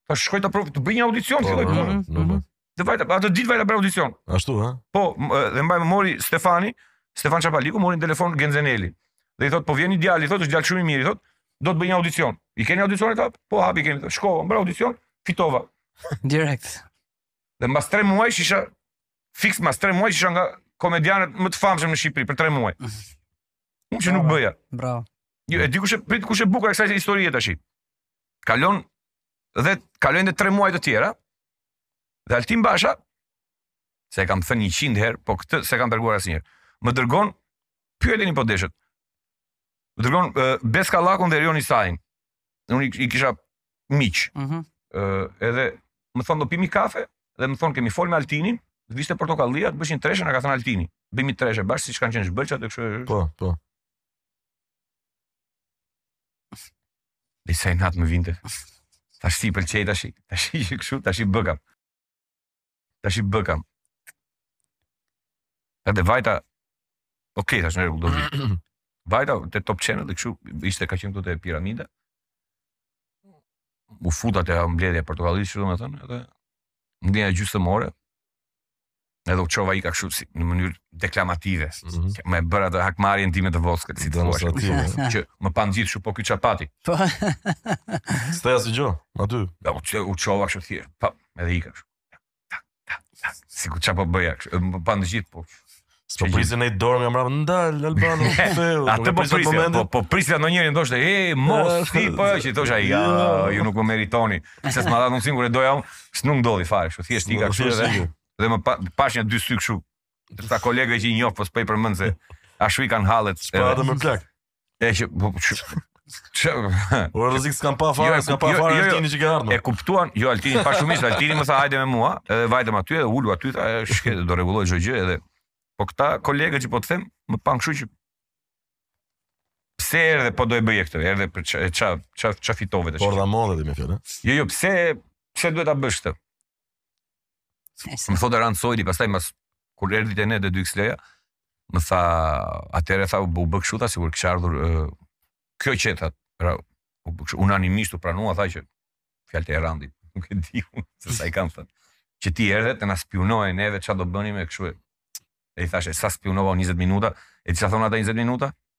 Po shkoj ta provoj, të bëj një audicion filloj po, punën. Po, po. Dhe vajta, atë ditë vajta bëra audicion. Ashtu, ha? Po, dhe mbaj mend, mori Stefani, Stefan Çapaliku mori në telefon Gent Zenelin. Dhe i thot, po vjen një djalë, i thot, është djalë shumë i mirë, i thot, do të bëj një audicion. I keni audicion këta? Po hapi kemi. Shkova, bëra audicion, fitova. Direkt. Dhe mbas 3 muaj isha fiks mbas 3 muaj isha nga komedianët më të famshëm në Shqipëri për 3 muaj. Unë që nuk bëja. Bravo. Jo, e di ku është, prit, ku është e bukura e kësaj historie tash. Kalon dhe kalojnë edhe 3 muaj të tjera. Dhe Altin Basha se e kam thënë 100 herë, po këtë s'e kam treguar asnjëherë. Më dërgon pyeteni po deshët. Dërgon uh, Bes Kallakun dhe Erion Isain. Unë i kisha miq. Ëh. Mm uh, edhe më thon do pimi kafe dhe më thon kemi fol me Altinin, të vish te Portokallia, të bësh një treshe, na ka thënë Altini. Bëjmë treshe bashk siç kanë qenë ShBLSh-at e kështu. Po, po. Sa inat më vinte. Tashi i pëlqej tash. Tashi kështu, tashi bëkam. Tashi bëkam. Ka dhe vajta, ok, okay, thash, në rregull, do vi. Vajta, te Top Channel, dhe këshu, ishte ka qenë këtu te piramida, u futa te mbledhja e Portokallisë, që domethënë, edhe ndenja gjysmë ore, edhe u çova ika këshu si, në mënyrë deklamative, mm -hmm. me bër atë hakmarrjen time të vockël, si të thua, që më panë gjithë këshu po ky ça pati. Po. S'the asnjë gjë, aty. Ja, u, u çova këshu thjesht, pa, Edhe i kështu. Si ku çapo bëja kështu, më panë gjithë po. S'po Që prisje atë dorë nga mbrapa, ndal Albano po kthehu. Atë po prisja, po, momentin. po prisja ndonjëri ndoshta, e mos Eh, ti po ajo që i thosh ai, ja, jo. ju nuk më meritoni, se s'ma dha mundësinë kur e doja unë, s'nuk ndodhi fare kështu, thjesht ika kështu Thjesht edhe ika. dhe më pa, pashë një dy sy kështu. Sa kolegë që i njoh, po s'po i përmend se ashtu i kanë hallet. Po edhe- atë mo plak. E që po që që Po rrezik s'kanë pa Jo, fare, e s'kam kup- pa jo, fare jo, jo. Altini që ka ardhur. e kuptuan, jo Altini pa shumë, ishte, Altini më tha hajde me mua, edhe vajtëm aty, edhe ulu aty, tha, e, shke, do rregullohet çdo gjë edhe. Po këta kolegët që po të them, më panë kështu që pse erdhe po do e bëje këtë, erdhe për ça ça ça, ça fitove tash. Po e tha mo dhe ti me fjalë. Jo, jo, pse pse duhet ta bësh këtë? Më thotë Erand Sojli, pastaj pas kur erdhi te ne te 2XL-ja, më tha atëherë tha u bë kështu tha sikur kisha ardhur kjo që tha pra, u bë kështu unanimisht u pranua tha që fjalët e Erandit, nuk e di unë se sa i kanë thënë. Që ti erdhe të na spiunoje neve çfarë do bënim e kështu. E i thashë sa spiunova 20 minuta, e çfarë thonë ata 20 minuta?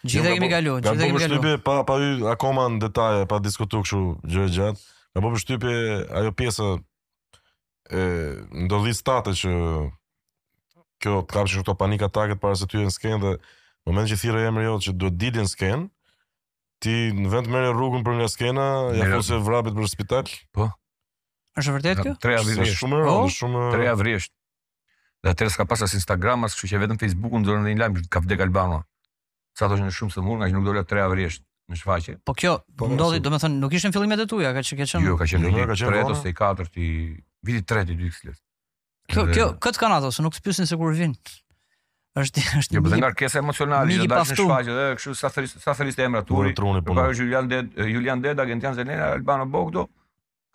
Gjithë e kemi kalu, gjithë e kemi kalu. Ka bërë përshtypje, pa, pa hy akoma në detaje, pa diskutu këshu gjerë e gjatë. Ka bërë përshtypje ajo pjesë e ndodhisë tate që kjo të kapë që këto panik ataket para se të hyje në skenë dhe në moment që thirret emri jot që duhet të dilje në skenë, ti në vend të marrësh rrugën për nga skena, ia fusje vrapit për spital. Po. është vërtet kjo? Tre javë rresht. Shumë e rëndë, po. shumë... Tre javë rresht. Dhe atëherë s'ka pas as Instagram, as kështu që vetëm Facebooku nxorrën dhe një lajm ka vdek Albano. Sa thoshin shumë se mu, ngaqë nuk dola 3 javë rresht në shfaqje. Po kjo po, ndodhi, domethënë, nuk ishin fillimet e tua, ka që ke qenë. Jo, ka qenë në 3 ose 4 ti viti 3 i diku kështu. Kjo kjo kët kanë ato, se nuk të pyesin se kur vijnë. Është është jo, një mbingarkesë emocionale, do të dalësh në shfaqje dhe kështu sa thërri sa thërritën emrat, Turi. Po Julian Deda, Julian Deda, Gentian Zenelaj, Albano Bogdo.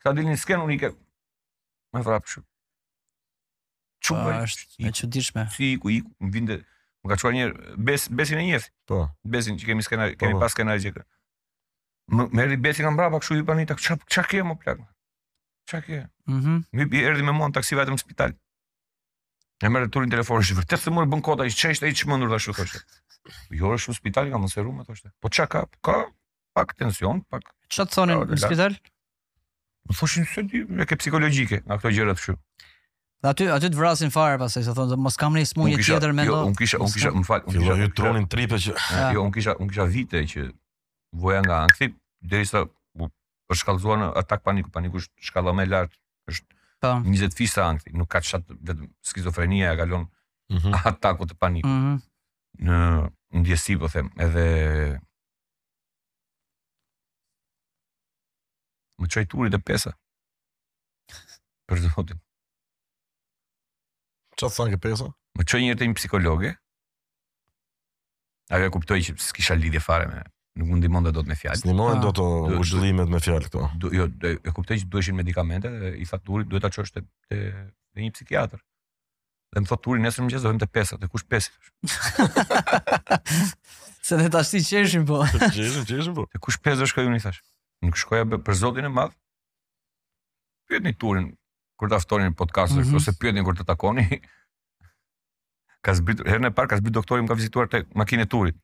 Këta dilnin në skenë, unë ikja. Me vrap kështu. Shumë po, është e çuditshme. Si ku iku, më vinte më ka çuar një Bes Besin e njef. Po. Besin që kemi skenar, po, kemi po. pas skenar që. Më merr Besi nga mbrapa kështu i bëri tak çak ça ke mo plak. Çka ke? Mhm. Mm më erdhi me mua në taksi vetëm në spital. E merr Turin në telefon ishte vërtet se ma bën kot ai ç'është i çmendur tash thoshte. Jo, është në spital kam mos e rrumë thoshte. Po çka ka? Ka pak tension, pak Çfarë të thonin në spital? Më thoshin se ti e ke psikologjike, nga këto gjëra të kështu. Dhe aty aty të vrasin fare pastaj se thonë mos kam një sëmundje tjetër mendo. Jo, unë kisha unë kisha më fal, unë kisha jo tronin tripe që jo, unë kisha unë kisha vite që vuaja nga ankthi derisa u është shkallëzuar në atak paniku, paniku është shkalla më e lartë, është pa. Po. 20 fish sa ankthi, nuk ka çati vetëm skizofrenia e kalon mm -hmm. atakut të panikut. Mm -hmm. Në ndjesi po them, edhe Më çoi Turi te pesa. Për zotin. Ça të thanë ke pesa? Më çoi një herë te një psikologe. Ajo e kuptoi që s'kisha lidhje fare me nuk mund ndihmonte dot me fjalë. Ndihmon ah. do të uzhëllimet me fjalë këto. Do, jo, e kuptoj që duheshin medikamente dhe i tha Turit duhet ta çosh te te një psikiatër. Dhe më thotë Turi, nesër mëngjes do hym te pesa, te kush pesë? Se ne tashti qeshim po. Qeshim, qeshim po. Te kush pesë do shkoj unë i thash. Nuk shkoja për Zotin e Madh. Pyetni Turin kur ta ftoni në podcast mm -hmm. ose pyetni kur ta takoni. Ka zbritur, herën e parë ka zbritur doktori më ka vizituar tek makina e Turit.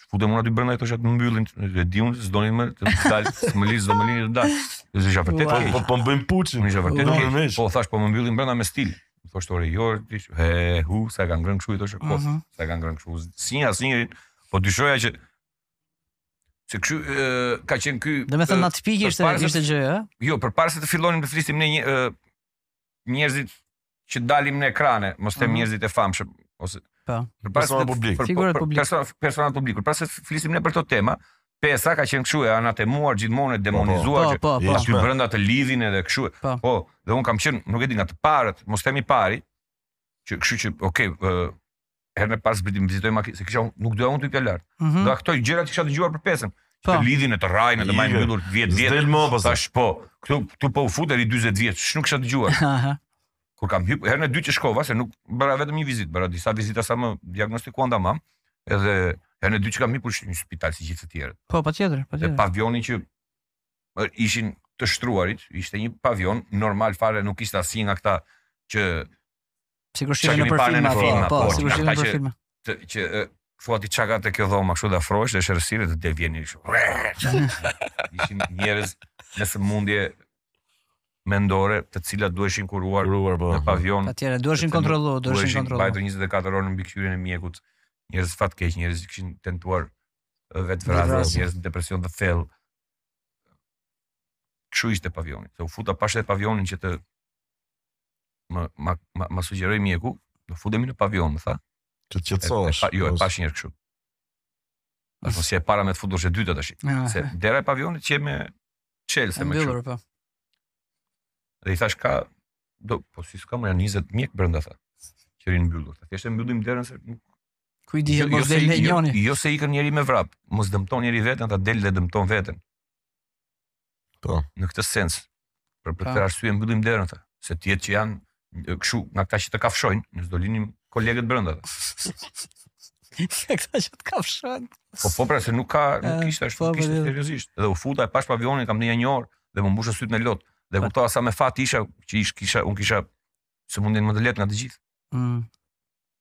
S'futem unë aty brenda i thosha të mbyllin, e di un se s'doni më të dal, më li s'do më lini të dal. Dhe isha vërtet keq. Po po bëjmë puçin. Më isha vërtet keq. Po thash po më mbyllin brenda me stil. Më thoshte ore jo, ti he hu sa kanë ngrënë kështu i thosha po. Mhm. Sa kanë ngrënë kështu. Si asnjë po dyshoja që se ky ka qenë ky. Do të thënë atë pikë ishte ishte gjë, ë? Jo, përpara se të fillonim të flisim ne njerëzit që dalim në ekrane, mos them mhm. njerëzit e famshëm ose po. per personat publik, per figurat publik, person, personat publik, përpara se flisim ne për këto tema, pesa ka qenë kështu e anatemuar gjithmonë e po, po. demonizuar po, po, po, aty brenda të lidhin edhe kështu. Po. po, dhe un kam qenë, nuk e di nga të parët, mos them i pari, që kështu që, okay, uh, herën e parë zbriti më vizitoi makinë, se kisha nuk doja unë të hypja lart. Mm -hmm. Nga këto gjëra që kisha dëgjuar për pesën. Po. Të lidhin e të rrajnë, të majnë mbyllur 10 vjet. Del më pas. Tash po, këtu këtu po u fute ri 40 vjet, ç'nuk kisha dëgjuar. Aha. Kur kam hyp, herën e dytë që shkova, se nuk bëra vetëm një vizitë, bëra disa vizita sa më diagnostikuan tamam, edhe herën e dytë që kam hypur në spital si gjithë të tjerët. Po, patjetër, patjetër. Pavioni që ishin të shtruarit, ishte një pavion normal fare, nuk ishte asnjë nga këta që Sikur shihni nëpër filma, po, filma, po, po sikur shihni nëpër filma. Të, që thua ti çka te kjo dhoma kështu t'afrohesh dhe errësirë dhe të vjen kështu. Ishin njerëz me sëmundje mendore, të cilat duheshin kuruar kuruar, po. në pavion. Patjetër, duheshin kontrolluar, duheshin kontrolluar. Duheshin bajtur 24 orë në mbikëqyrjen e mjekut. Njerëz fatkeq, njerëz që kishin tentuar vetëvrasje, njerëz në depresion të thellë. Ky ishte pavioni? Se u futa pashë pavionin që të më ma, ma, ma sugjeroi mjeku, do futemi në pavion, më tha. Që të qetësohesh. Pa, jo, e pash një herë kështu. Ashtu s'i para me të futur se dy tash. Ah. Se dera e pavionit që me çelse më kështu. Po. Dhe i thash ka doktor po si s'ka ma 20 mjek brenda tha. Që rin mbyllur. Thjesht e mbyllim derën se nuk Ku i di jo, jo mos del nonjëri. Jo, jo se ikën njëri me vrap, mos dëmton njëri veten, tha del dhe dëmton veten. Po. Në këtë sens, për për këtë arsye mbyllim derën tha, se të jetë që janë kështu nga këta që të kafshojnë, ne do linim kolegët brenda. Këta që të kafshojnë. Po po pra se nuk ka, nuk eh, ishte ashtu, po, nuk ishte seriozisht. Dhe u futa e pashë pavionin kam ndenjur një orë dhe m'u mbushën sytë me lot. Dhe po. kuptova sa me fat isha që ish kisha unë kisha sëmundjen më të lehtë nga të gjithë. Mm.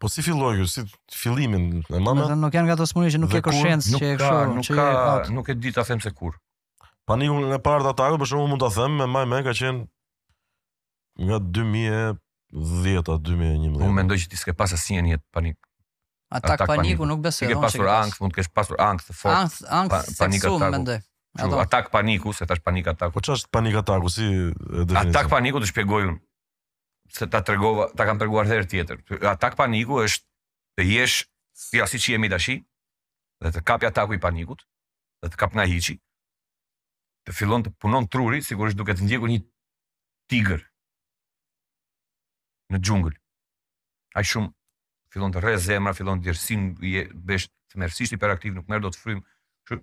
Po si filloi kjo, si fillim e mban? Po nuk janë nga ato sëmundje që nuk e ke koshiencë që e kështu, nuk ka, nuk, nuk e di ta them se kur. Panikun e parë atak, për shembull mund ta them me maj mend ka qenë nga 2010-a, 2011. Unë mendoj që ti s'ke pas asnjë një panik atak. Atak paniku, nuk besoj. Ti ke pasur ankth, mund të kesh pasur ankth të fortë. Ankth, ankth, panik atak. Mendoj. Atak paniku, se tash panik ataku. Po ç'është panik ataku si e definon? Atak paniku ta shpjegoj unë. se ta tregova, ta kam treguar dhe herë tjetër. Atak paniku është të jesh si ja siç jemi tash, dhe të kapi ataku i panikut, dhe të kap nga hiçi. Të fillon të punon truri sikur ishte duke të ndjekur një tigër në xhungël. Ai shumë fillon të rreh zemra, fillon djersin, bëhesh tmerrësisht hiperaktiv, nuk merr dot frymë. Kështu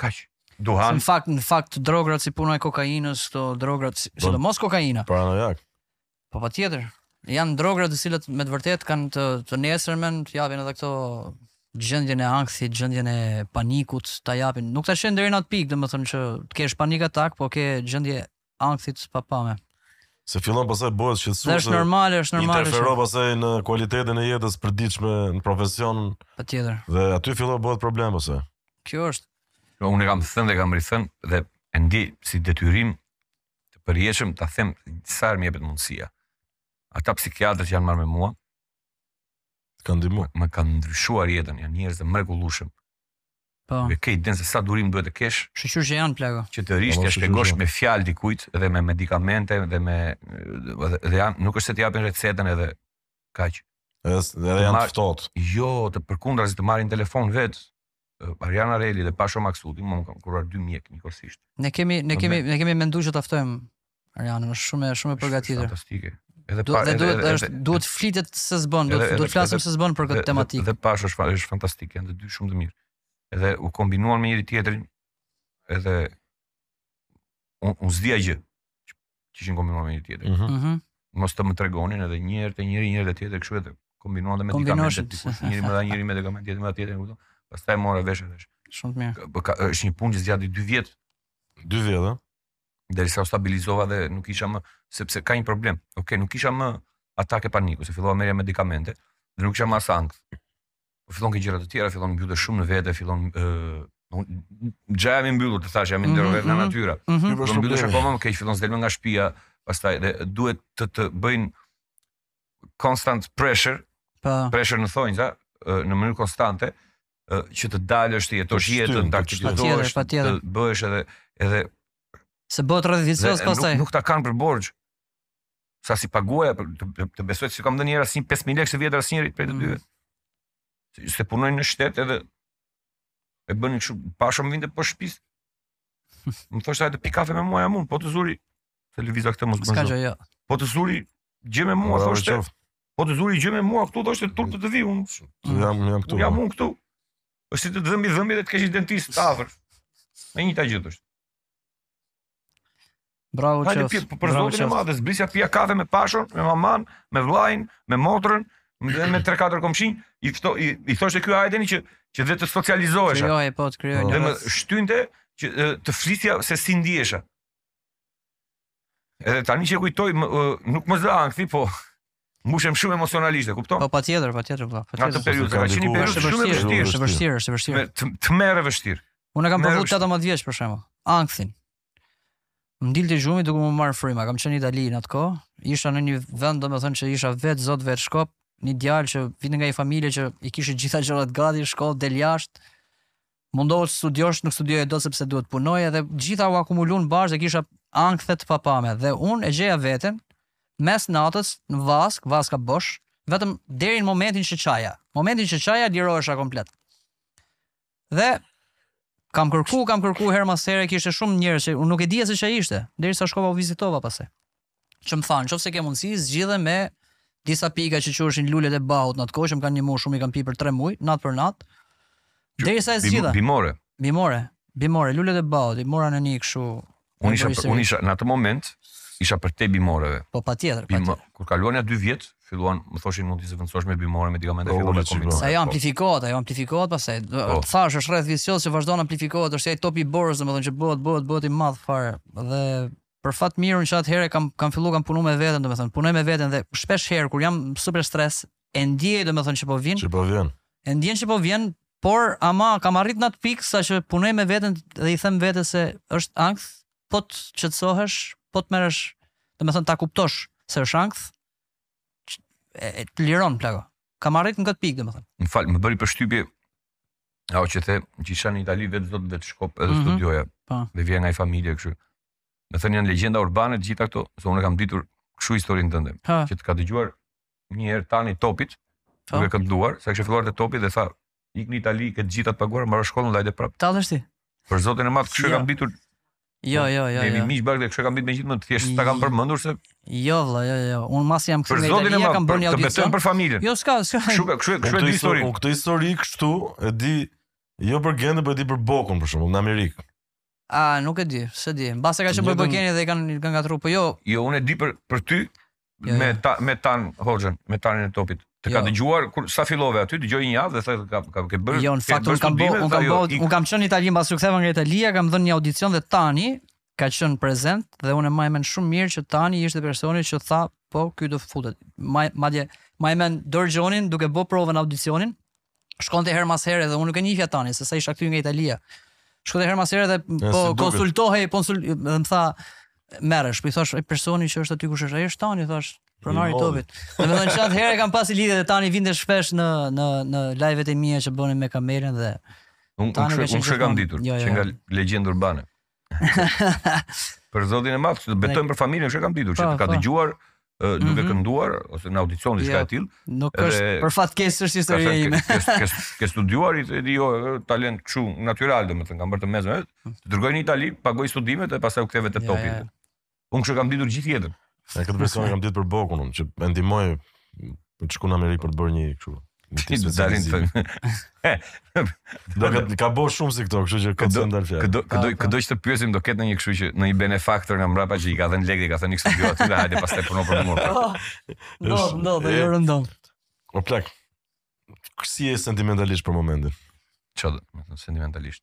Kaq. Duhan. Në fakt, në fakt drogat si puna e kokainës, këto drogat, si- Po. sidomos kokaina. Paranojak. Po patjetër. Janë droga të cilat me të vërtetë kanë të, të nesërmen, të japin edhe këto gjendjen e ankthit, gjendjen e panikut, ta japin. Nuk ta çojnë deri në atë pikë, domethënë që të kesh panik atak, po ke gjendje ankthit të papame. Se fillon pastaj bëhet shqetësuese. Është normale, është normale. Interferon pastaj në kualitetin e jetës përditshme në profesion. Patjetër. Dhe aty fillon bëhet problem pastaj. Kjo është. Po unë kam thënë dhe kam rithënë dhe e ndiej si detyrim të përjetshëm ta them sa herë më jepet mundësia. Ata psikiatrë që janë marrë me mua më kanë ndihmuar, më kanë ndryshuar jetën, janë njerëz të mrekullueshëm. Po. Po e ke idenë se sa durim duhet të kesh. Shyqyr që janë plako. Që të rrish t'ia shpjegosh me fjalë dikujt dhe me medikamente dhe me dhe janë nuk është se të japin recetën edhe kaq. Edhe janë të ftohtë. Jo, të përkundrazi të marrin telefon vetë. Ariana Rreli dhe Pasho Maksuti më kanë kuruar dy mjekë njëkohësisht. Ne kemi ne kemi ne kemi menduar që ta ftojmë Ariana është shumë shumë e përgatitur. Fantastike. Edhe Pa edhe duhet është duhet flitet se s'bën, duhet duhet flasim se s'bën për këtë tematikë. Edhe Pasho është është fantastike, janë të dy shumë të mirë. Edhe u kombinuan me njëri tjetrin. Edhe unë unë s'dija gjë që ishin kombinuar me njëri tjetrin. Mhm. mhm. Mos të më tregonin edhe një herë te njëri, një herë te tjetri kështu edhe kombinuan me medikamente, dikush njëri më dha njëri medikament, tjetri më dha tjetrin, kupton? Pastaj mora vesh edhe. Shumë të mirë. Po ka është një punë që zgjati 2 vjet. 2 vjet, ëh. Derisa u stabilizova dhe nuk kisha më sepse ka një problem. Okej, okay, nuk kisha më atake paniku, se fillova merrja medikamente dhe nuk kisha më as ankth. Po fillon ke gjëra të tjera, fillon mbyllesh shumë në vete, fillon ë Gjëja më e mbyllur të thash jam introvert nga mhm, natyra. Mm -hmm. Do mbyllesh akoma më keq, fillon s'del më nga shtëpia, pastaj dhe duhet të të bëjnë constant pressure. Pa. Po. Pressure në thonjza, në mënyrë konstante, që të dalësh të jetosh jetën, të aktivizohesh, të bëhesh edhe edhe se bëhet rreth vicioz pastaj. Nuk, nuk ta kanë për borxh. Se s'i paguaja për të, të, të besoj s'i kam dhënë një herë as 5000 lekë të vjetra asnjërit prej të mm. dyve. Se, se punojnë në shtet edhe e bënë kështu pa shumë vinte poshtë shpisë. Më thoshte hajde pi kafe me mua jam unë, po të zuri të zuri kriza këtë mos bën. S'ka gjë. Jo. Po të zuri gjë me mua thoshte. Po të zuri gjë me mua këtu thoshte turp të të vijë. Mm. Jam jam këtu. Jam unë këtu. Është të dhemb dhëmbi dhe të kesh dentistin afër. E njëjta gjë është. Bravo Çes. Hajde për, për zotin e madh, zbrisja pija kafe me pashon, me maman, me vllain, me motrën, me me 3-4 komshinj, i ftoi, i thoshte ky hajdeni që që dhe të socializohesh. Jo, patjetër. Dhe më shtynte që të flisja se si ndihesha. Edhe tani që e kujtoj, nuk më zë ankthi, po mbushem shumë emocionalisht, e kupton? Po patjetër, patjetër, po. Në atë periudhë, ka qenë një periudhë shumë e vështirë, shumë e vështirë, shumë e vështirë. Tmerr e vështirë. Unë kam provuar 18 vjeç për shembull, ankthin. Më dilte gjumi duke më marr fryma, kam qenë në Itali në atë kohë, isha në një vend, domethënë që isha vet zot vet shkop, një djalë që vinte nga një familje që i kishte të gjitha gjërat gati, shkollë del jashtë. mundohu të studiosh, nuk studioje dot sepse duhet të punoje edhe gjitha u akumulun bashkë dhe kisha ankthe të papame dhe unë e gjeja veten mes natës në vaskë, vaska bosh, vetëm deri në momentin që qaja. Momentin që qaja lirohesha komplet. Dhe kam kërku, kam kërku herë mas herë, kishte shumë njerëz që unë nuk e dija se çfarë ishte, derisa shkova u vizitova pastaj. që më tha, në qoftë se ke mundësi, zgjidhe me disa pika që quheshin lulet e Bahut në atë kohë, që më kanë ndihmuar shumë, i kam pirë për 3 muaj, natë për natë. Derisa e zgjidha. Bimore. Bimore. Bimore, lulet e Bahut, i mora në një kështu. Unë isha, unë isha në atë moment isha përtej bimoreve. Po patjetër, patjetër. Kur kaluan ja 2 vjet, filluan më thoshin mund ta zëvendësosh me bimore medikamente po, fillon të kombinohet. Se ajo po. amplifikohet, ajo amplifikohet pastaj. Po. Thash është rreth vicioz që vazhdon amplifikohet, është ai topi i borës, domethënë që bëhet, bëhet, bëhet i madh fare dhe për fat të mirë unë që atëherë kam kam fillu kam punu me veten, domethënë punoj me veten dhe shpesh herë kur jam super stres, e ndjej domethënë që po vjen. Që po vjen. E ndjen që po vjen, por ama kam arrit në atë pikë sa që punoj me veten dhe i them vetes se është ankth, po të qetësohesh, po të merresh, domethënë ta kuptosh se është ankth, e, e të liron plako. Kam arrit në këtë pikë domethënë. Më fal, më bëri përshtypje Ajo që the, që isha në Itali vetë zot vetë shkop edhe mm -hmm. studioja. Pa. Po. Dhe vjen nga një familje kështu. Domethënë janë legjenda urbane të gjitha këto, se unë kam ditur kështu historinë tënde. Ha. Që të ka dëgjuar një herë Tani i Topit, po. duke kënduar, sa kishte filluar te Topi dhe tha, ik në Itali, ke të gjitha të paguar, mbaro shkollën dhe hajde prapë. Tallesh ti. Për zotin e madh, kështu kam ditur Jo, jo, jo. Jemi jo. miq bashkë, kshu kam ditë gjithmonë, thjesht ta kam përmendur se Jo, vëlla, jo, jo. Unë masi jam kthy nga Italia kam bërë një audicion. Të betohem për familjen. Jo, s'ka, s'ka. Kështu, kështu, kështu është histori. Unë këtë histori kështu e di jo për Gentin, por e di për Bokun për shembull në Amerikë. A, nuk e di, s'e di. Mbase ka qenë për Bokun dhe i kanë kanë ngatërruar, po jo. Jo, unë e di për për ty, Ja, me ta, me Tan Hoxhën, me Tanin e Topit. Të ka dëgjuar kur sa fillove aty, dëgjoi një javë dhe thotë ka ka ke bërë. Jo, në fakt unë kam bërë, unë kam jo, bërë, unë kam qenë në Itali mbasi u ktheva nga Italia, kam dhënë një audicion dhe Tani ka qenë prezent dhe unë e mbaj mend shumë mirë që Tani ishte personi që tha po ky do futet. Madje mbaj mend Dor Gjonin duke bërë provën audicionin, shkonte herë mas herë dhe unë nuk e njihja Tanin se sa isha kthy nga Italia. Shkonte herë mas herë dhe po konsultohej, konsult, dhe më tha merresh, po i thashë ai personi që është aty kush është, ai është Tani, tha, pronari i Topit. Domethënë që atëherë kam pas lidhje dhe Tani vinte shpesh në në në live-et e mia që bënim me kamerën dhe Unë unë kshu kam ditur, jo, jo. qenka legjendë urbane. për zotin e madh, të betohem për familjen, kështu kam ditur, që të, po, ka po. dëgjuar duke mhm. kënduar ose në audicion diçka jo, e tillë. Nuk është për fat të keq është historia ime. Ke studiuar ti, jo talent kështu natyral domethënë kam bërë të mesme. Të dërgoi në Itali, pagoi studimet e pastaj u ktheve te Topi. Unë kështu kam ditur gjithë jetën. A, këtë version kam ditë për Bokun, unë, që e ndihmoi për të shkuar në Amerikë për të bërë një kështu. një Ti do të dalin specializim. thënë. Do ka, ka bo shumë si këto, kështu që kot se ndal fjalë. Këdo këdo këdo që të pyesim do ketë ndonjë kështu që ndonjë benefaktor nga mbrapa që i ka dhënë lekë, i ka thënë ik studio aty, hajde pastaj puno për mua. Oh, Ndodh, ndodh, rëndom. O plak. Si je sentimentalisht për momentin? Çfarë domethënë, sentimentalisht.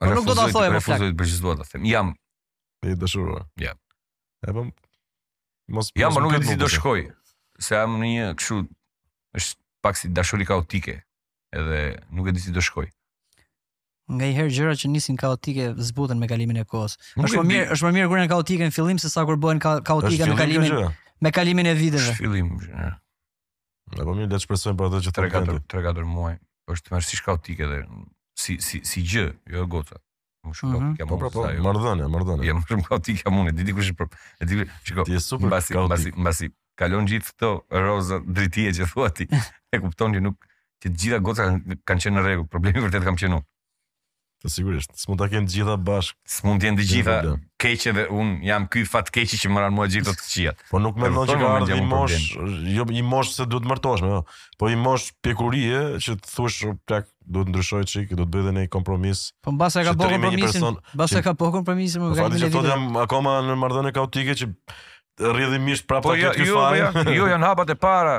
Po nuk do ta thoja në fakt. Për çfarë do ta them? Jam i dashuruar. Ja. E po mos Ja, më nuk e di si do shkojë. Se jam në një kështu është pak si dashuri kaotike, edhe nuk e di si do shkojë. Nganjëherë gjëra që nisin kaotike zbuten me kalimin e kohës. Është më mirë, është më mirë kur janë kaotike në fillim se sa kur bëhen kaotike në kalimin me kalimin e viteve. Fillim. E po mirë le të shpresojmë për atë që të gjendë. 3-4 muaj është tmerrësisht kaotike dhe si si si gjë, jo goca. Më shumë mm -hmm. kaotik jam. Po pra po, marrëdhënia, marrëdhënia. Jo, më shumë kaotik jam unë, e di dikush për. E di, shiko. Ti je super mbasi, kaotik. Mbasi, mbasi kalon gjithë këto rreze drite që thua ti. e kupton që nuk që të gjitha gocat kanë qenë në rregull. Problemi vërtet kam qenë unë. Po sigurisht, s'mund ta kenë të gjitha bashkë. S'mund të jenë të gjitha të këqija dhe un jam ky fatkeqi që më ranë mua gjithë të këqijat. Po nuk mendon që ka ardhur i mosh, jo i mosh se duhet të martohesh, jo. Po i mosh pjekurie që të thuash plak duhet të ndryshoj çik, do të bëj dhe një kompromis. Po mbase ka bërë kompromisin. Mbase ka bërë kompromisin me po, Galvin. Po jam akoma në marrëdhënie kaotike që rrjedhimisht prapë po, jo, ky jo, fare. Jo, jo, janë hapat e para.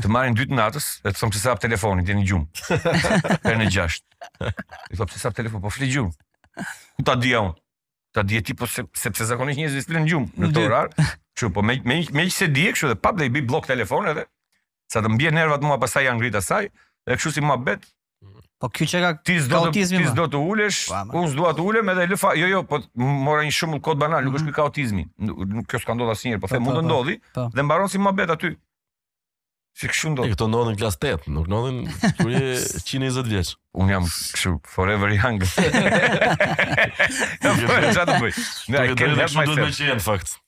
Të marrin dy të natës, e të thonë pse s'e hap telefonin, ti në gjumë. Për në gjashtë. I thonë pse s'e hap telefonin, po fli gjumë. Ku ta dija unë? Ta dija ti po se, sepse zakonisht njerëzit flinë në gjumë në këtë orar. Kështu, po me me meqë s'e dije kështu dhe prap dhe i bëj blok telefon edhe. Sa të mbien nervat mua pastaj ja ngrit asaj, dhe kështu si muhabet, Po ky që ka ti s'do të ti s'do të ulesh, unë s'dua të ulem edhe lë fare. Jo, jo, po mora një shembull kot banal, nuk është mhm. ky kaotizmi. Nuk kjo s'ka ndodhur asnjëherë, po, po them mund të po, po, ndodhi dhe mbaron si muhabet aty. Si kështu ndodh. Këto ndodhin klas 8, nuk ndodhin kur je 120 vjeç. Un jam kështu forever young. Ja, po çfarë do bëj? Ne ai kanë më shumë do të më qenë fakt.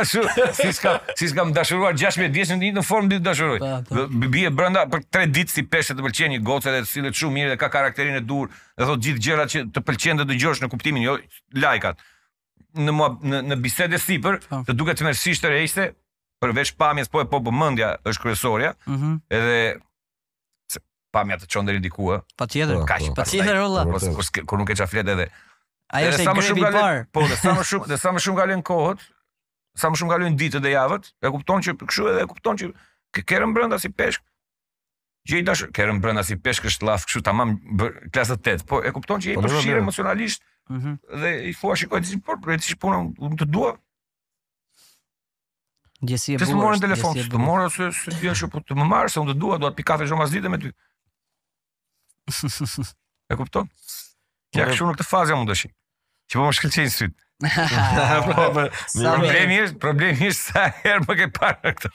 Ashtu, siç ka, siç kam dashuruar 16 vjeç në të njëjtën formë di të dashuroj. Po, po. Dhe bie brenda për 3 ditë si peshk të pëlqen një gocë dhe të sillet shumë mirë dhe ka karakterin e duhur dhe thotë gjithë gjërat që të pëlqen të dëgjosh në kuptimin jo lajkat. Në mua në, në bisedë e sipër Po. të duket tmerrësisht tërheqëse përveç pamjes po e po po mendja është kryesorja Mhm. edhe Se pamja të çon deri diku, ë. Patjetër. Po, Kaq, po. Patjetër olla. Po, se kur, kur nuk di ça flet edhe. Ai është sa më shumë kalon. Po, dhe sa më shumë, dhe sa më shumë kalon koha, sa më shumë kalojnë ditët dhe javët, e kupton që kështu edhe e kupton që ke rënë brenda si peshk. Gjej dash, ke rënë brenda si peshk është llaf kështu tamam klasë 8. Po e kupton që je po, i përfshirë emocionalisht. Mhm. Dhe i thua shiko ti po për ty po unë të dua. Ndjesi e bukur. Ti s'më merr në telefon, të marr unë se se ti ashtu po të më marr se unë të dua, dua të pi kafe çdo masdite me ty. E kupton? Ja kshu në këtë fazë jam tashi. Që po më shkëlqejnë syt. Problemi është, problemi është sa herë më ke parë këtë.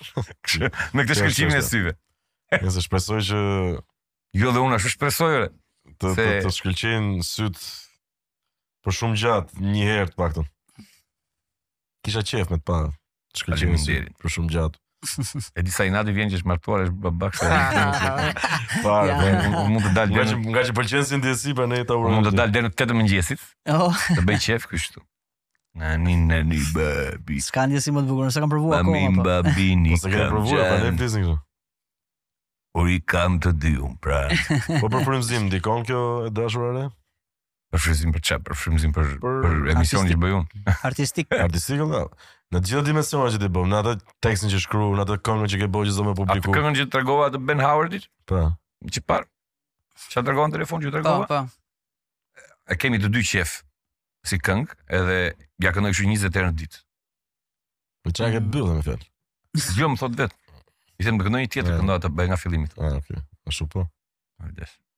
Me këtë shkëlqimin e syve. Nëse shpresoj që jo dhe unë ashtu shpresoj ore. Të të, të shkëlqejnë syt për shumë gjatë një herë të paktën. Kisha qef me të pa. Faleminderit. Për shumë gjatë. E di sa inat i vjen që është martuar, është babak se Fare, Ja. unë- unë mund të dal Nga deri që, në- nga që pëlqen si ndjesi për ne ta unë urojmë. mund të dal deri në 8 të mëngjesit, Oh, të bëj qef kështu. Na ni na ni babi. s'ka ndjesi më të bukur, unë s'e kam provuar Mami akoma. po. babin Po s'e keni provuar, po ne flisim kështu. Ore i kam të dy unë pra. Po për frymëzim ndikon kjo e dashura e re? Për frizim për çep, për frizim për për emisionin që bëj unë. Artistik. Artistik apo? Në të gjitha dimensionet që ti bën, në atë tekstin që shkruaj, në atë këngën që ke bërë që do publiku. Atë këngën që tregova atë Ben Howardit? Po. Që parë, ta tregova në telefon që tregova? Po, po. E kemi të dy qejf si këngë, edhe ia këndoj kështu 20 herë në ditë. Po çka ke bërë më fal? Jo, më thotë vetë. I them këndoj një tjetër këndoj atë bëj nga fillimi. Ah, okay. Ashtu po. Hajde.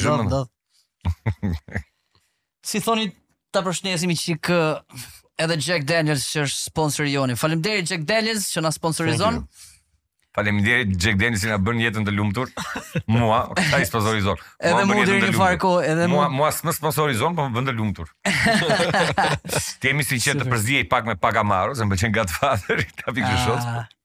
Zhërmën. Do. si thoni ta përshëndesim një çik edhe Jack Daniels që është sponsori jonë. Faleminderit Jack Daniels që na sponsorizon. Faleminderit Jack Daniels që na bën jetën të lumtur. Mua, ai sponsorizon. Edhe mua deri në një farë kohe, edhe mua. Mua s'më sponsorizon, po më bën të lumtur. Të themi siç e përziej pak me pak amaro, se më pëlqen Godfather, ta pi kështu. Ah.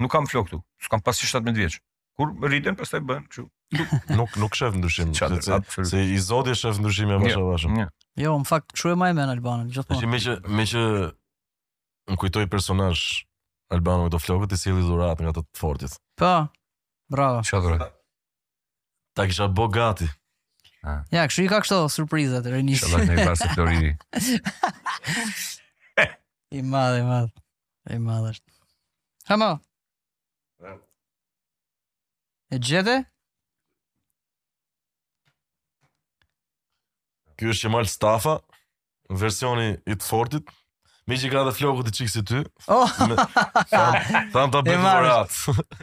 Nuk kam flokë këtu. S'kam pas 17 vjeç. Kur rriten pastaj bën kështu. Nuk nuk shef ndryshim, Çfarë, se, se, absolutisht. se i zoti e shef ndryshimin më Një, shallashëm. një. Jo, në fakt, kështu e mbaj mend Albanon, Tash gjithmonë. meqë meqë më kujtoi personazh Albano me këto flokët i solli dhuratë nga Të të fortët. Po, bravo. Çfarë dhuratë? Ta kisha bo gati. Ja, kështu i ka këto surprizat Renis. Inshallah në qoftë flori. I madh, i madh. I madh është. Hamo. E gjete? Ky është Qemal Stafa, versioni i Të fortët. Meqë ka dhe flokët një çikë si ty. Oh. Thamë ta bëjmë të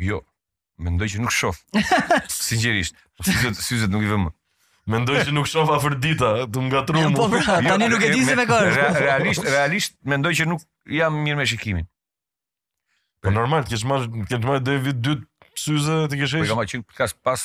Jo. Mendoj që nuk shoh. Sinqerisht, syzet, syzet nuk i vëmë. Mendoj që nuk shoh afër, të kam ngatërruar. Po pra, jo, tani nuk e di se me kë është. Realisht, realisht mendoj që nuk jam mirë me shikimin. Po normal, ti ke marrë, ke marrë deri vit të dytë syze ti ke. Po kam qenë, kam pas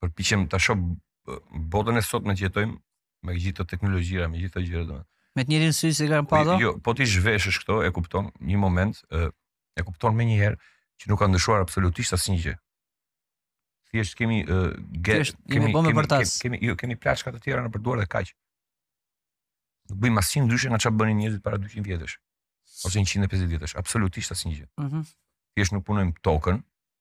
përpiqem ta shoh botën e sotme që jetojmë me gjithë këto teknologjira, me gjithë këto gjëra domethënë. Me të njëjtin sy se kanë po, po? Jo, po t'i zhveshësh këto, e kupton, një moment, e, e kupton me njëherë që nuk ka ndryshuar absolutisht asnjë gjë. Thjesht kemi e, ge, Thjesht, kemi kemi kemi, kemi, kemi, jo, kemi plaçka të tjera nëpër duar dhe kaq. Nuk bëjmë asgjë ndryshe nga çfarë bënin njerëzit para 200 vjetësh ose 150 vjetësh, absolutisht asnjë gjë. Mhm. Mm Thjesht nuk punojmë tokën,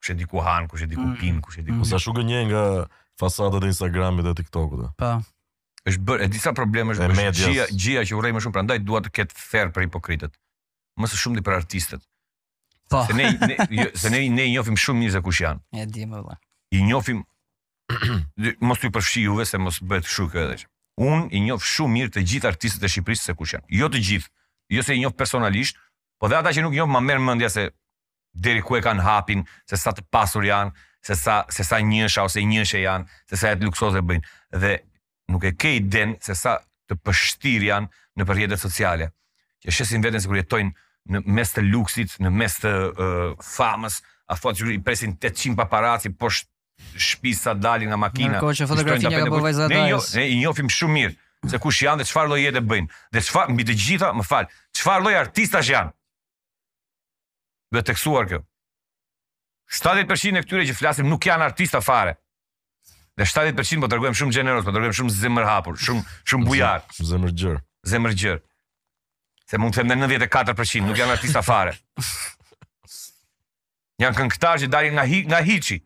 kush e di ku ha, kush e di ku mm. pi, kush e di ku. Mm. Sa shumë gënjen nga fasadat e Instagramit dhe TikTokut. Po. Pa. Është bërë e disa probleme është bërë gjëja, gjëja që urrej më shumë prandaj dua të ketë ferr për hipokritët. Më së shumti për artistët. Po. Se ne ne jo, se ne ne i njohim shumë mirë se kush janë. E di më valla. I njohim mos ju përfshi juve se mos bëhet kështu edhe. Unë i njoh shumë mirë të gjithë artistët e Shqipërisë se kush janë. Jo të gjithë, jo se i njoh personalisht, po dhe ata që nuk njoh më merr mendja se deri ku e kanë hapin, se sa të pasur janë, se sa se sa njësha ose njëshe janë, se sa jetë luksoze bëjnë. Dhe nuk e ke idenë se sa të pështirë janë në rrjetet sociale. Që shesin veten sikur jetojnë në mes të luksit, në mes të uh, famës, a thotë që i presin 800 paparaci poshtë shtëpisë sa dalin nga makina. Ndërkohë që fotografi një ka bëvoj za Ne, jo, ne i njofim shumë mirë se kush janë dhe çfarë lloj jete bëjnë. Dhe çfarë mbi të gjitha, më fal, çfarë lloj artistash janë. Duhet theksuar kjo. 70% e këtyre që flasim nuk janë artista fare. Dhe 70% po tregohem shumë gjeneroz, po tregohem shumë zemërhapur, shumë shumë bujar, shumë zemërgjerë. Zemërgjerë. Se mund të them 94% nuk janë artista fare. Janë këngëtarë që dalin nga hiri, nga hiçi.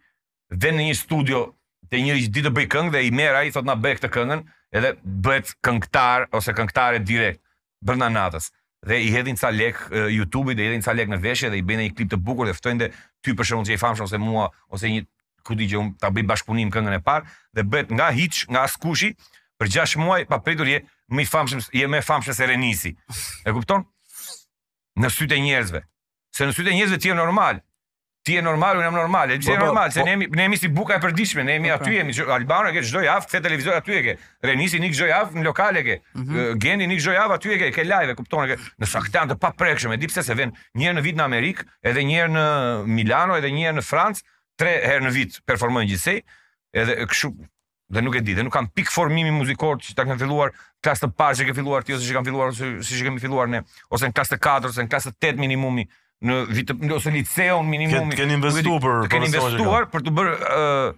venë në një studio te njëri që di të bëjë këngë dhe i merr ai thotë na bëj këtë këngën edhe bëhet këngëtar ose këngëtare direkt brenda natës dhe i hedhin ca lek uh, YouTube-it dhe i hedhin ca lek në veshje dhe i bëjnë një klip të bukur dhe ftojnë dhe ty për shembull që je i famshëm ose mua ose një ku di që un ta bëj bashkëpunim këngën e parë dhe bëhet nga hiç nga askushi për 6 muaj papritur je më i famshëm je më i famshëm se Renisi e kupton në sytë e njerëzve se në sytë e njerëzve ti je normal Ti je normal, unë jam normal. E pse je po, po, normal? Se po. ne jemi ne jemi si buka e përditshme, ne jemi aty jemi Albani që çdo javë te televizori aty e ke. Renisi ik çdo javë në lokale ke. Mhm. Geni ik çdo javë aty e ke, ke live, kupton e ke. Ndërsa këta janë të paprekshëm, e di pse se venë një herë në vit në Amerikë, edhe një herë në Milano, edhe një herë në Francë, tre herë në vit performojnë gjithsej. Edhe kështu dhe nuk e di, dhe nuk kanë pikë formimi muzikor që ta kenë filluar klasë të parë që ke filluar ti ose që kanë filluar ose siç kemi filluar ne, ose në klasë të katërt ose në klasë të tetë minimumi në vit ose liceun minimumi. Të kenë investuar për të kenë investuar për të bërë uh,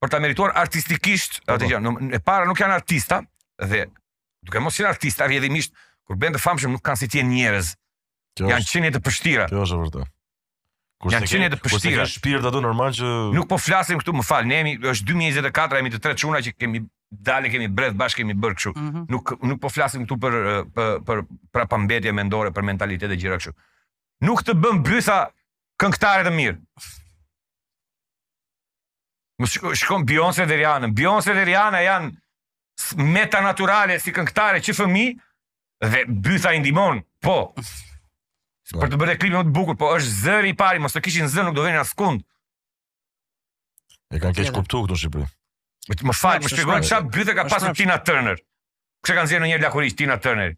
për ta merituar artistikisht, po, atë po. gjë, e para nuk janë artista dhe duke mos qenë artista rrjedhimisht kur bëhen të famshëm nuk kanë si të jenë njerëz. Janë qenie të pështira. Kjo është e vërteta. Kurse Janë qenie të ke- kurse pështira. ke shpirt ato normal që Nuk po flasim këtu, më fal, ne jemi është 2024, jemi të tre çuna që kemi dalë, kemi bredh bashkë, kemi bërë kështu. Mhm. Nuk nuk po flasim këtu për eh, për për prapambetje mendore, për mentalitet e gjëra kështu. Nuk të bën bytha këngëtare të mirë. Më shko- shkon Beyoncé dhe Rihanna. Beyoncé dhe Rihanna janë s- meta natyrale si këngëtare që fëmijë, Dhe bytha i ndihmon, po. Po. Për të bërë klipin më të bukur, po është zëri i pari, mos të kishin zë nuk do venin askund. E kanë keqkuptuar këtu në Shqipëri. Më të më fal, më shpjegoj çfarë mbrapsht. bythe ka Më pasur mbrapsht. Tina Turner. Pse ka ndenjur lakuriq Tina Turner?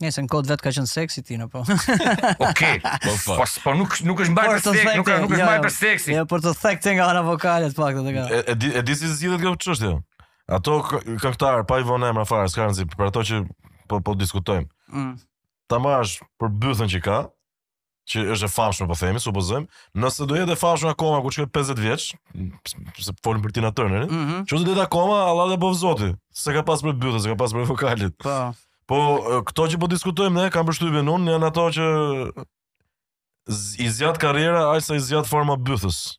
Nëse në kohën e vet ka qenë seksi Tina po. Okej. Po, po. Po po nuk nuk është mbajtur për seksi, nuk ka- nuk është mbajtur për seksi. Jo, por të thekte nga ana vokale të paktën. E, e, di, e di si zgjidhet kjo çështje. Ato këngëtar pa i vënë emrat fare, s'ka rëndësi, për ato që po po diskutojmë. Mm. Ta marrësh për bythën që ka, që është e famshme po themi, supozojmë, nëse do jetë e famshme akoma kur t'shkojë 50 vjeç, se folim për Tina Turner, mm -hmm. që do jetë akoma Allah dhe bëftë Zoti, s'e ka pas prej bythës, se e ka pas prej vokalit. Po. Po këto që po diskutojmë ne, kam përshtypjen unë, janë ato që i zgjat karriera aq sa i zgjat forma e bythës.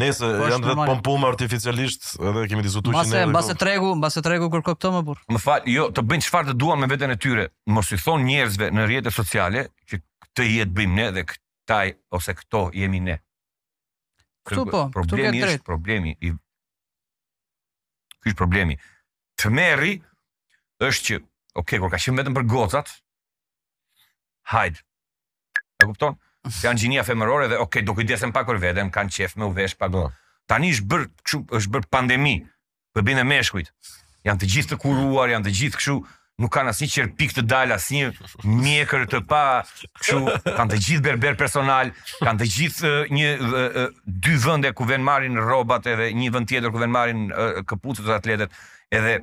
Nëse Po, është janë vetë normale. pompuar artificialisht, edhe kemi diskutuar që Mbase, ne- mbase tregu, mbase tregu kërkon këtë mo burrë. Më fal, jo, të bëjnë çfarë të duan me veten e tyre. Mos i thonë njerëzve në rrjete sociale që këtë jetë bëjmë ne dhe këta ose këto jemi ne. Këtu po, këtu ke problemin drejt. është problemi i Ky është problemi. Tmerri është që, ok, kur ka qenë vetëm për gocat, hajde, E kupton? Se janë gjinia femërore dhe okay, do kujdesen pak për veten, kanë qef me u vesh pak. Po. Tani është bërë kështu, është bërë pandemi. Po bëjnë edhe meshkujt. Janë të gjithë të kuruar, janë të gjithë kështu, nuk kanë asnjë qerpik të dalë, asnjë mjekër të pa, kështu, kanë të gjithë berber personal, kanë të gjithë eh, një eh, eh, dy vende ku venë marrin rrobat edhe një vend tjetër ku venë marrin eh, këpucët dhe atletet, edhe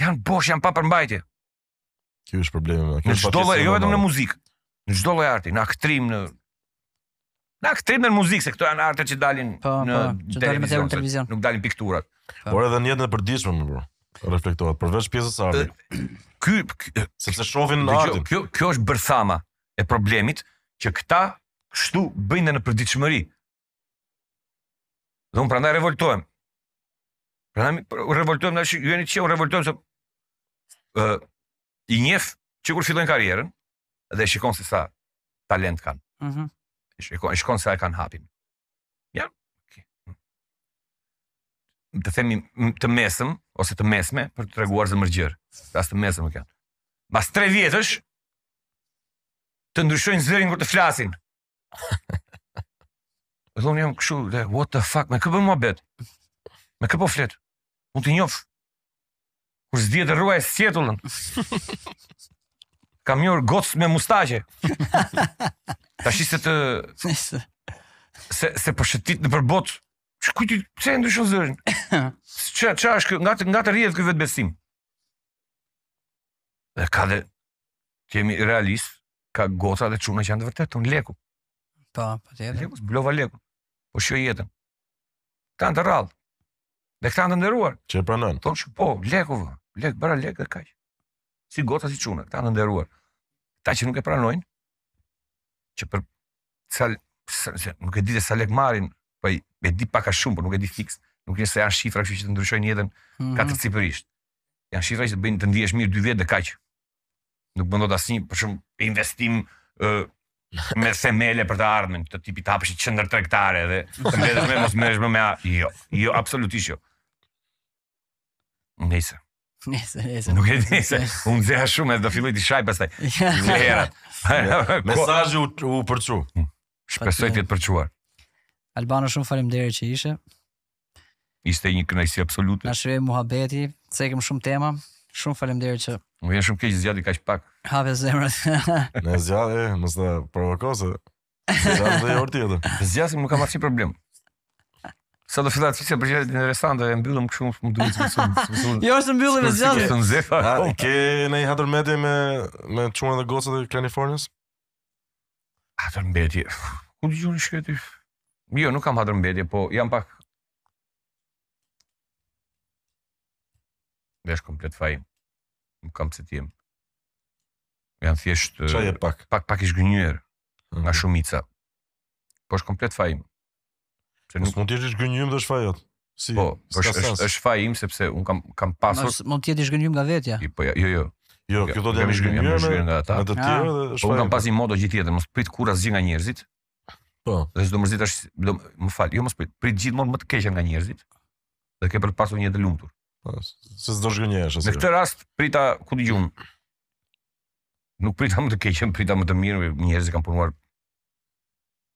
janë bosh, janë pa përmbajtje. Ky është problemi mo. Në çdo lloj, jo vetëm në muzikë. Në çdo lloj arti, në aktrim, në Në aktrim në muzikë, se këto janë arte që dalin po, në po, televizion, televizion. Nuk dalin pikturat. Po. Por edhe në jetën e përditshme mo bro. Reflektohet përveç pjesës së artit. Ky sepse shohin në art. Kjo kjo është bërthama e problemit që këta kështu bëjnë në përditshmëri. Dhe unë prandaj revoltohem. Prandaj revoltohem tashi, unë di që unë revoltohem se ë uh, i njeh që kur fillojnë karrierën dhe shikon se sa talent kanë. Mhm. Mm shikon, shikon sa e kanë hapin. Ja. Okay. Të themi të mesëm ose të mesme për të treguar zemërgjerë. As të mesëm nuk janë. Mbas 3 vjetësh të ndryshojnë zërin kur të flasin. Dhe unë jam kështu, what the fuck, me kë bën muhabet? Me kë po flet? Unë të njof. Kur s'dije të rruaje sqetullën. Kam njohur gocë me mustaqe. Tashi se të... Se, se po shëtit nëpër botë. Që kujti, pse e ndryshon zërin? Ça, ça është, nga të, nga të rrjedh ky vetëbesim? Dhe ka dhe, Që jemi realist, ka goca dhe çuna që janë të vërtetë, thonë leku. Po, po tjetër. Leku, bëra lekun. Po shoj jetën. Janë të rrallë. Dhe këta janë të nderuar. Që e pranojnë. Po shoj, po, leku, vë. lek bëra lek dhe kaq. Si goca si çuna, këta janë të nderuar. Ata që nuk e pranojnë, që për sa, sa, sa nuk e di sa lek marrin, po e di pak a shumë, por nuk e di fiks. Nuk është se janë shifra, kështu që të ndryshojnë jetën mm -hmm. katër cipërisht. Janë shifra që të bëjnë të ndihesh mirë 2 vjet dhe kaq. Nuk bën dot asnjë për shembull investim ë me themele për të ardhmen, të tipit të hapësh qendër tregtare dhe të mbledhësh me mos merresh më me jo, jo absolutisht jo. Nëse Nëse, nëse. Nuk e di se u nxeha shumë edhe do filloj të shaj pastaj. Zëherat. Mesazhi u, u përçu. Shpresoj të jetë përçuar. Albano shumë faleminderit që ishe. Ishte një kënaqësi absolute. Na shijoi muhabeti, cekëm shumë tema. Shumë faleminderit që Më vjen shumë keq zgjati kaq pak. Hape zemrën. Ne e zgjasim, mos na provoko se. E zgjasim dhe një orë tjetër. E zgjasim, nuk kam asnjë problem. Sa do filloja të flas për gjëra interesante e mbyllëm kështu më duhet të mësoj. Jo, s'e mbyllim, e zgjasim. Ke ndonjë hatërmbetje me me çunat e gocat e Klanifornias? Hatërmbetje. Ku ta gjej unë i shkreti? Jo, nuk kam hatërmbetje, po jam pak... Dhe është komplet faji im. Nuk kam që t'jem. Jam thjesht... Ça je pak? Pak, pak i zhgënjyer. Nga mhm. shumica. Po është komplet faji im. Se nuk mund të jesh i zhgënjyer dhe është faji jot. Si, po, është është është faji im sepse un kam kam pasur. Mos, mund të jesh i zhgënjyer nga vetja. Po jo, jo. Jo, jo kjo do të jem i zhgënjyer me, nga ata. Me të tjerë dhe është faji. Po un kam pas një moto gjithë jetën, mos prit kurrë asgjë nga njerëzit. Po. Dhe s'do mërzit as, do më fal, jo mos prit, prit gjithmonë më të keqen nga njerëzit. Dhe ke për të pasur një të lumtur. Po, se s'do zhgënjehesh asnjëherë. Në këtë rast prita ku dëgjum. Nuk prita më të keqën, prita më të mirë, njerëzit kanë punuar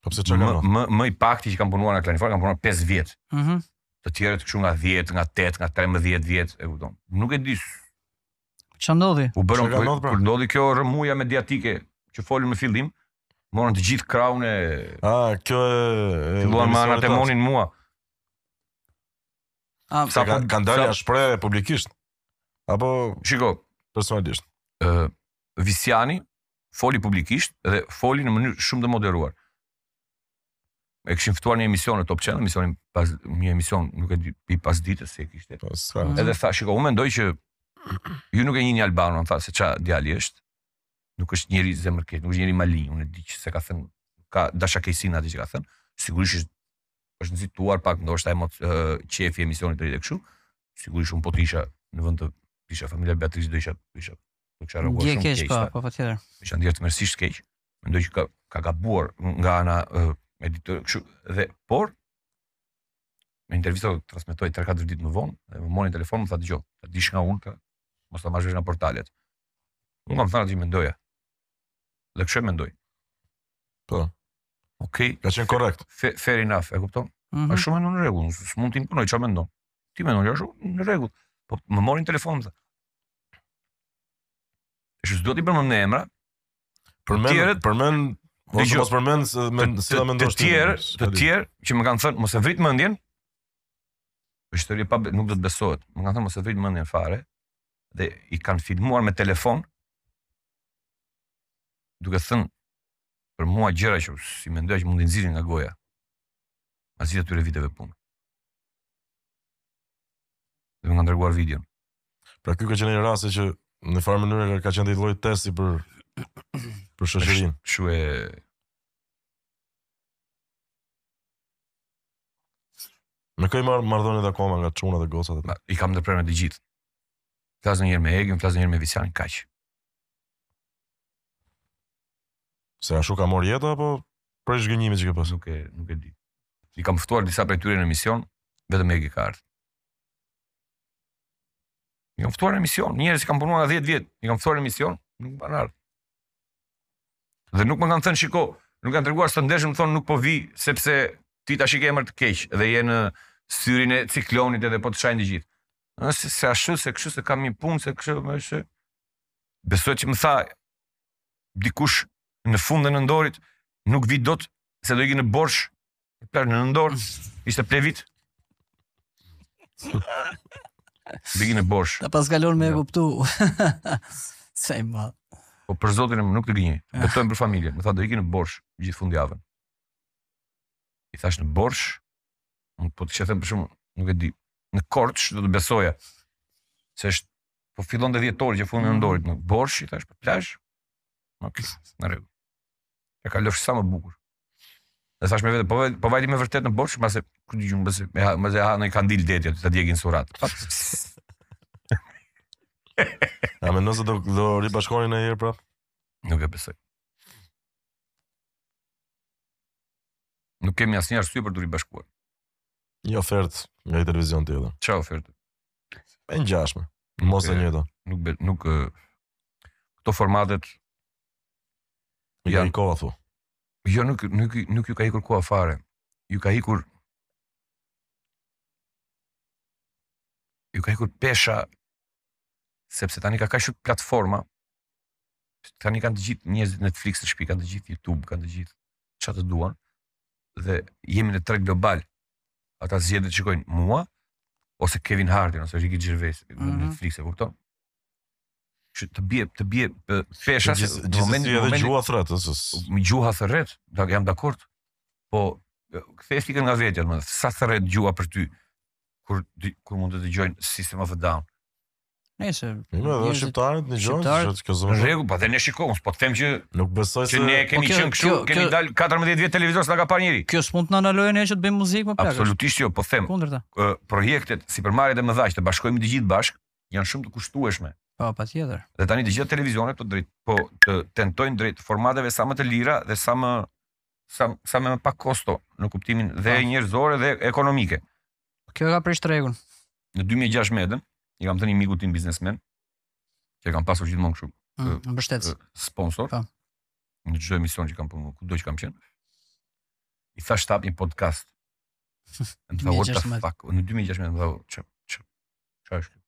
Po pse çka kanë? Më më i pakti që kanë punuar në Klanifor, kanë punuar 5 vjet. Mhm. Mm të tjerët këtu nga 10, nga 8, nga 13 vjet, e kupton. Nuk e di. Çfarë ndodhi? U bëra po, ndodhi, pra? ndodhi kjo rrëmuja mediatike që folëm në fillim, morën të gjithë krahun e A, kjo e filluan më anatemonin mua. A, sa po kanë dalë sa... shprehur publikisht? Apo shiko, personalisht. Ë uh, Visjani foli publikisht dhe foli në mënyrë shumë të moderuar. E kishin ftuar në një emision në Top Channel, emisionin pas një emision, nuk e di, i pasdites si e kishte. Po, Edhe tha, shiko, unë mendoj që ju nuk e njihni Albanon, tha se ça djali është. Nuk është njeri zemërkeq, nuk është njeri malinj, unë e di që s'e ka thënë me dashakeqësi atë që ka thënë. Sigurisht është është nxituar pak ndoshta emocion uh, qejfi i emisionit të rritë kështu. Sigurisht unë po të isha në vend të isha familja e Beatriksës do isha do isha Nuk ka rrugë shumë keq. Po, po, patjetër. Jam ndjerë tmerrësisht keq. Mendoj që ka ka gabuar nga ana e ditur kështu dhe por në intervistën që transmetoi 3-4 ditë më vonë, dhe më mori në telefon, më tha dëgjo, ta dish nga unë ka mos ta marrësh nga portalet. Unë kam thënë atë që mendoja. Dhe kështu e mendoj. Po. Ok, ka qenë korrekt. Fair enough, e kupton? Mm -hmm. Është shumë në rregull, s'mund të imponoj çfarë mendon. Ti mendon që është në rregull. Po më mori në telefon, më tha. Jo s'dua t'i përmend me emra. Për të tjerët, përmend Mos mos përmend se me si ta mendosh ti. Të tjerë, të tjerë që më kanë thënë mos e vrit mendjen. Histori po nuk do të besohet. Më kanë thënë mos e vrit mendjen fare dhe i kanë filmuar me telefon. Duke thënë për mua gjëra që s'i mendoja që mund t'i nxirrnin nga goja. Pas gjithë atyre viteve punë. Dhe më kanë treguar videon. Pra ky ka qenë një rast që në një farë mënyre ka qenë një lloj testi për për shoqërinë. Kështu e Me kë ke marrëdhënie ti akoma nga çunat dhe gocat atë. I kam ndërprerë me të gjithë. Flas ndonjëherë me Egin, flas ndonjëherë me Visjanin kaq. Se ashtu ka marr jeta apo prej zhgënjimit që ke pas? Nuk e nuk e di. I kam ftuar disa prej tyre në emision, vetëm Egi ka ardhur. I kam ftuar në emision, njerëz që kanë punuar 10 vjet, i kam ftuar në emision, nuk kanë ardhur. Dhe nuk më kanë thënë shiko, nuk janë treguar të ndershëm, të thonë nuk po vij sepse ti tash ke emër të keq dhe je në syrin e ciklonit edhe po të shajnë të gjithë. Ëh, se, se ashtu se kështu se kam një punë se kështu më, e beson që më tha dikush në fund të nëntorit nuk vij dot se do iki në Borsh Plazh në nëntor, ishte plot vit. Do iki në Borsh. Ta paska lon me e kuptu. Sa e madhe. Po për zotin e më nuk të gënjej. Betohem për familjen. Më tha do iki në Borsh gjithë fundjavën. I thash në Borsh, unë po të më thoshe për shembull, nuk e di, në Korçë do të besoja. Se është, po fillon dhe dhjetori që fund nëntorit në Borsh, i thash për plazh. Nuk, në rregull. Ia kalofsh sa më bukur. Dhe thash me vetë, po po vajti me vërtet në Borsh, mbase ku di unë, mbase mbase e ha një kandil deti, t'ia djegi surratin. A mendon se do do ribashkoheni një herë prap? Nuk e besoj. Nuk kemi asnjë arsye për t'u ribashkuar. Një ofertë nga një televizion tjetër. Çfarë ofertë? E ngjashme. Mos e njëjta. Nuk be, nuk ë, këto formatet Janë koha thu. Jo nuk nuk nuk ju ka ikur koha fare. Ju ka ikur Ju ka ikur pesha sepse tani ka kaq shumë platforma. Tani kanë të gjithë njerëzit Netflix në shpi, kanë të gjithë YouTube, kanë të gjithë ça të duan dhe jemi në treg global. Ata zgjedhin të shikojnë mua ose Kevin Hartin ose Ricky Gervais mhm. në Netflix e kupton? që të bje të bje pesha që gjithsesi në moment, gjuha thret ose gjuha thret po jam dakord po kthej thikën nga vetja po sa thret gjuha për ty kur kur mund të dëgjojnë System of a Down Nëse në në në shqiptarët në gjë, është kjo zonë. Rregull, po dhe ne shikojmë, po them që nuk besoj se ne kemi qenë kështu, kemi dal 14 vjet televizor s'na ka parë njeri. Kjo s'mund të na ndalojë ne që të bëjmë muzikë më pak. Absolutisht jo, po them të kundërtën. Projektet sipërmarrjet e mëdha që të bashkohemi të gjithë bashkë, janë shumë të kushtueshme. Po, patjetër. Dhe tani të gjitha televizionet po drejt po tentojnë drejt formateve sa më të lira dhe sa më sa sa më pak kosto në kuptimin dhe po. njerëzore dhe ekonomike. Kjo ka prish tregun. Në 2016 i kam thënë mikut tim biznesmen që kam pasur gjithmonë kështu. Mm, mbështet. Sponsor. Po. Në çdo emision që kam punuar, kudo që kam qenë. I thash të hap një podcast. Në favor të fak, në 2016 më tha, çë, çë, Çfarë është kjo?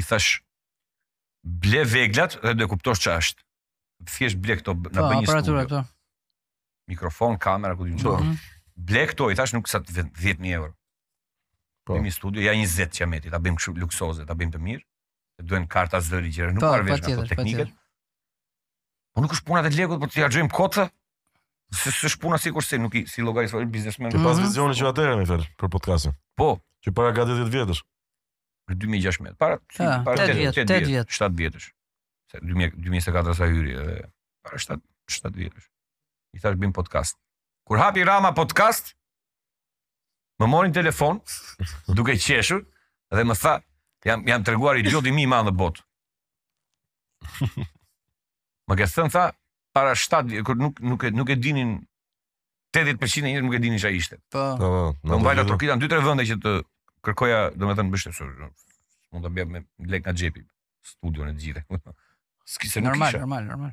I thash ble veglat dhe do e kuptosh ça është. Thjesht ble këto na po, bëj një studio. Këto. Mikrofon, kamera, ku di un çfarë. Mhm. Ble këto, i thash një gja 10000 euro. Po. Në një studio ja 20 qameti, ta bëjmë kështu luksoze, ta bëjmë të mirë. Se duhen karta zëri gjëra, nuk po, marr vesh ato tekniket. Po nuk është puna te leku, po ta harxhojmë kot. Se s'është puna sikurse nuk i si llogaris për biznesmen. Ti paske vizionin që atëherë më fal për podcastin. Po, Që para gati 10 vjetësh. në 2016. Para Ah, para 8 vjet, 8 vjet. 7 vjetësh. Se 2000 2024 sa hyri edhe para 7 vjetësh. I thash bëjmë podcast. Kur hapi Rama podcast, më mori në telefon duke qeshur dhe më tha jam jam treguar idioti më i madh në botë. Më ke thënë tha para 7 vjetësh kur nuk nuk e nuk e dinin 80% e njerëzve nuk e dinin ça ishte. Po. Po, po. Unë vajta trokita në dy tre vende që të kërkoja, domethënë mbështetje. Mund ta bëja me lek nga xhepi studion e të gjitha. Thjesht se nuk Normal, isha. normal, normal.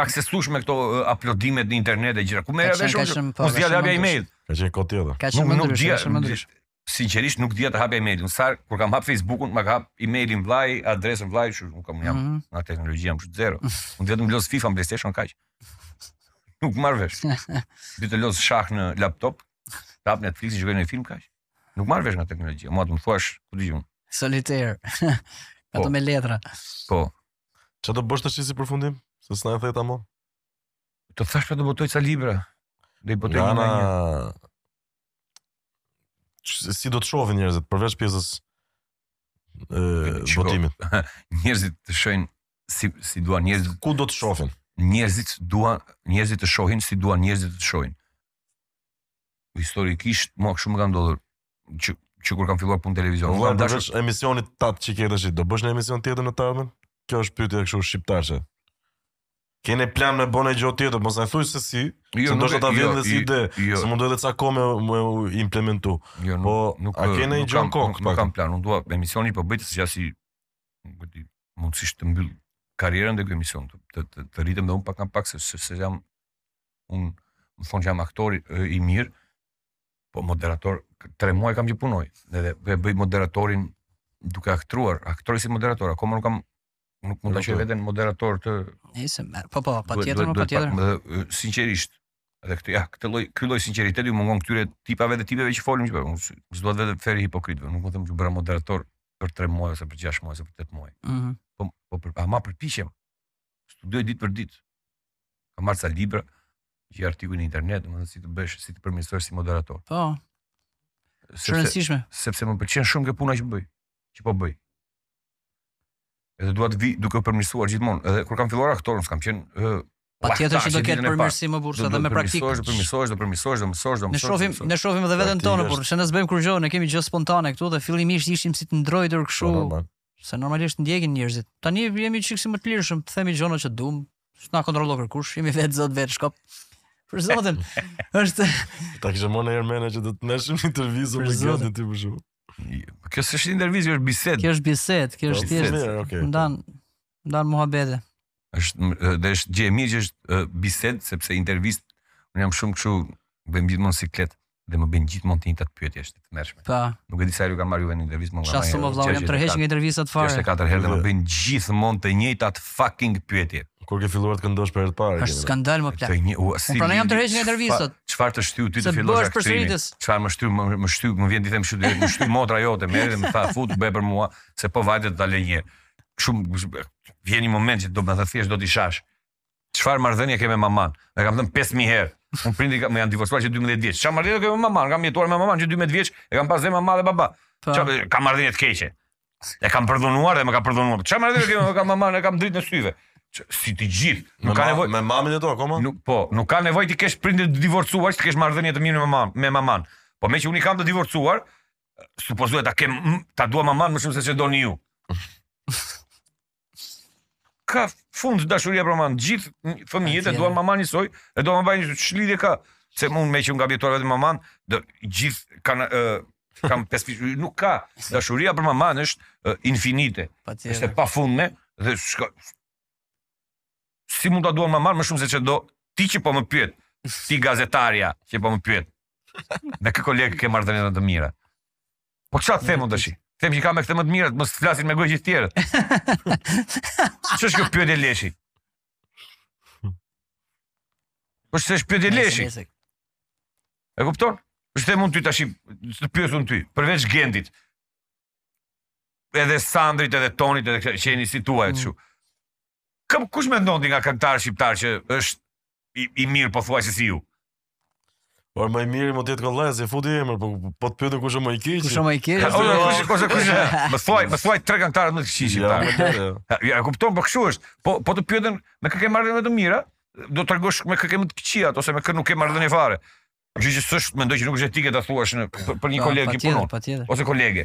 i aksesushëm me këto aplodimet në internet e gjëra. Ku merr vesh unë? Unë po, s'dija të hapja email. Ka qenë kohë tjetër. Ka qenë nuk dia. Sinqerisht nuk dia të hapja emailin. Sa kur kam hap Facebookun, ma ka hap emailin vllai, adresën vllai, unë nuk kam jam. Mm -hmm. Nga teknologjia jam zero. Unë vetëm los FIFA, PlayStation kaq. Nuk marr vesh. Di të los shah në laptop, të hap Netflix, shikoj një film kaq. Nuk marr vesh nga teknologjia. Mua të më thuash, ku di un. Solitaire. Ato po. me letra. Po. Çfarë do bësh tash si përfundim? Se s'na e the tamam. Të thash që do botoj ca libra. Do i botoj një nga Si do të shofin njerëzit përveç pjesës e botimit. njerëzit të shohin si si duan njerëzit. Ku do të shohin? Njerëzit duan njerëzit të shohin si duan njerëzit të shohin. Historikisht, mua shumë më ka ndodhur që që kur kam filluar punë në televizion. Unë kam dashur përveç emisionit tat që ke tash, do bësh një emision tjetër në të ardhmen? Kjo është pyetje kështu shqiptarësh. Ke në plan me bë një gjë tjetër, mos e thuj se si, jo, se ndoshta ta vjedhin dhe si ide, jo. se mund do edhe ca kohë me, me implementu. Jo, nuk, po, nuk, a ke një gjë në kokë? Nuk, nuk kam plan, unë dua emisionin që po bëj të si si mundësisht të mbyll karrierën me këtë emision të, të, të, të rritem dhe unë pak kam pak se, se, se jam unë më thonë që jam aktor i mirë Po moderator, tre muaj kam që punoj, edhe e bëj moderatorin duke aktruar, aktroj si moderator, akoma nuk kam nuk mund ta quaj veten moderator të Nëse më, po po, patjetër, po patjetër. Më sinqerisht, edhe këtë ja, këtë lloj ky lloj sinqeriteti u mungon këtyre tipave dhe tipeve që folim që unë s'do të vete te ferri i hipokritëve, nuk mund të them që u bëra moderator për 3 muaj ose për 6 muaj ose për 8 muaj. Mhm. Mm po po por ama përpiqem. studioj ditë për ditë. Kam marrë ca libra, gjej artikuj në internet, domethënë si të bësh, si të përmirësohesh si moderator. Po. Shumë rëndësishme. Sepse më pëlqen shumë kjo puna që bëj, që po bëj. Edhe dua të vi duke u përmirësuar gjithmonë. Edhe kur kam filluar aktor, unë s'kam qenë Patjetër që do të ketë përmirësim më burra, edhe me praktikë. Do të përmirësohesh, do të përmirësohesh, do të mësosh, do të mësosh. Ne shohim, ne shohim edhe veten tonë, burrë, se ne s'bëjmë kurrë gjë, ne kemi gjë spontane këtu dhe fillimisht ishim si të ndrojtur kështu. Po, se normalisht ndjekin njerëzit. Tani jemi çik si më të lirshëm, të themi gjëra që duam, s'na kontrollon kërkush, jemi vetë zot vetë shkop. Për zotin, është... Ta kështë më në herë mene që do të neshë një të vizë për zotin ti për shumë. Kjo s'është intervistë, kjo është bisedë. Kjo është bisedë, kjo është thjesht. Mirë, okej. Ndan, ndan muhabete. Është, dhe është gjë e mirë që është bisedë, sepse intervistë, unë jam shumë këshu, bëhem gjithmonë siklet. dhe më bëjnë gjithmonë të njëjtat pyetje, është e tmerrshme. Po. Nuk e di sa herë ju kam marrë juve në intervistë, më ndal më. Çfarë mo vllau, jam tërheq nga intervistat fare. Është katër herë dhe më bëjnë gjithmonë të njëjtat fucking pyetje. Kur ke filluar të këndosh për herë të parë? Është skandal mo plak. Unë prandaj jam tërheq nga intervistat. Çfarë të shtyu ty të fillosh aktrimin? Çfarë më shtyu, më shtyu, më vjen t'i them shtyu, më shtyu motra jote, merr dhe më tha futu bëj për mua, se po vajte të dalë një. Shumë vjen një moment që do të thjesht do të shash. Çfarë marrëdhënie ke me maman? E kam thënë 5000 herë. Unë prindërit më janë divorcuar që 12 vjeç. Çfarë marrëdhënie ke me maman? Kam jetuar me maman që 12 vjeç, e kam pas dhe mamë dhe baba. Po. Çfarë, kam marrëdhënie të keqe? E kam përdhunuar dhe më ka përdhunuar. Çfarë marrëdhënie ke me kam maman, e kam dritën e syve. Si të gjithë, nuk ka nevojë me mamin jeton akoma? Nuk po, nuk ka nevojë të kesh prindër të divorcuar, të kesh marrëdhënie të mirë me maman, me maman. Po meqë unë i kam të divorcuar, supozohet ta kem ta dua maman më shumë se ç'e doni ju. ka fund dashuria për maman. Gjithë fëmijët e duan maman njësoj, e duan babain njësoj. Ç'lidhje ka? Se mund meqë ka jetuar vetëm maman, do gjithë kanë ë kam pesë nuk ka dashuria për maman është infinite. Është e pafundme dhe shka, si mund ta duan maman më shumë se çdo ti që po më pyet, ti gazetarja që po më pyet. Me kë kolegë ke marrëdhënie të mira? Po çfarë të them unë tash? Them që kam me këtë më të mirat, mos flasim me gojë gjithë tjerët. Ç'është kjo pyetje leshi? Po s'është pyetje leshi. E kupton? Po të them unë ty tash, të pyes unë ty, përveç Gendit. Edhe Sandrit, edhe Tonit, edhe që jeni si tuaj kështu. Mm. Kam kush mendon ti nga këngëtarët shqiptarë që është i, i mirë po thua që si ju? Por më i miri mund të jetë kollaj, fut një emër, po po të pyetin kush është më i keq. Kush është më i keq? Po kush kush kush. Më thuaj, më thuaj tre këngëtarë më të këqij Ja, shqiptarë. Lëre. Ja, Ja, e kupton, po kështu është. Po po të pyetën me kë ke marrëdhënie më të mira, do të tregosh me kë ke më të këqijat ose me kë nuk ke marrëdhënie fare. Gjë që s'është, mendoj që nuk është etike ta thuash në për, për një Po, kolegë që patjetër, punon patjetër. ose kolege.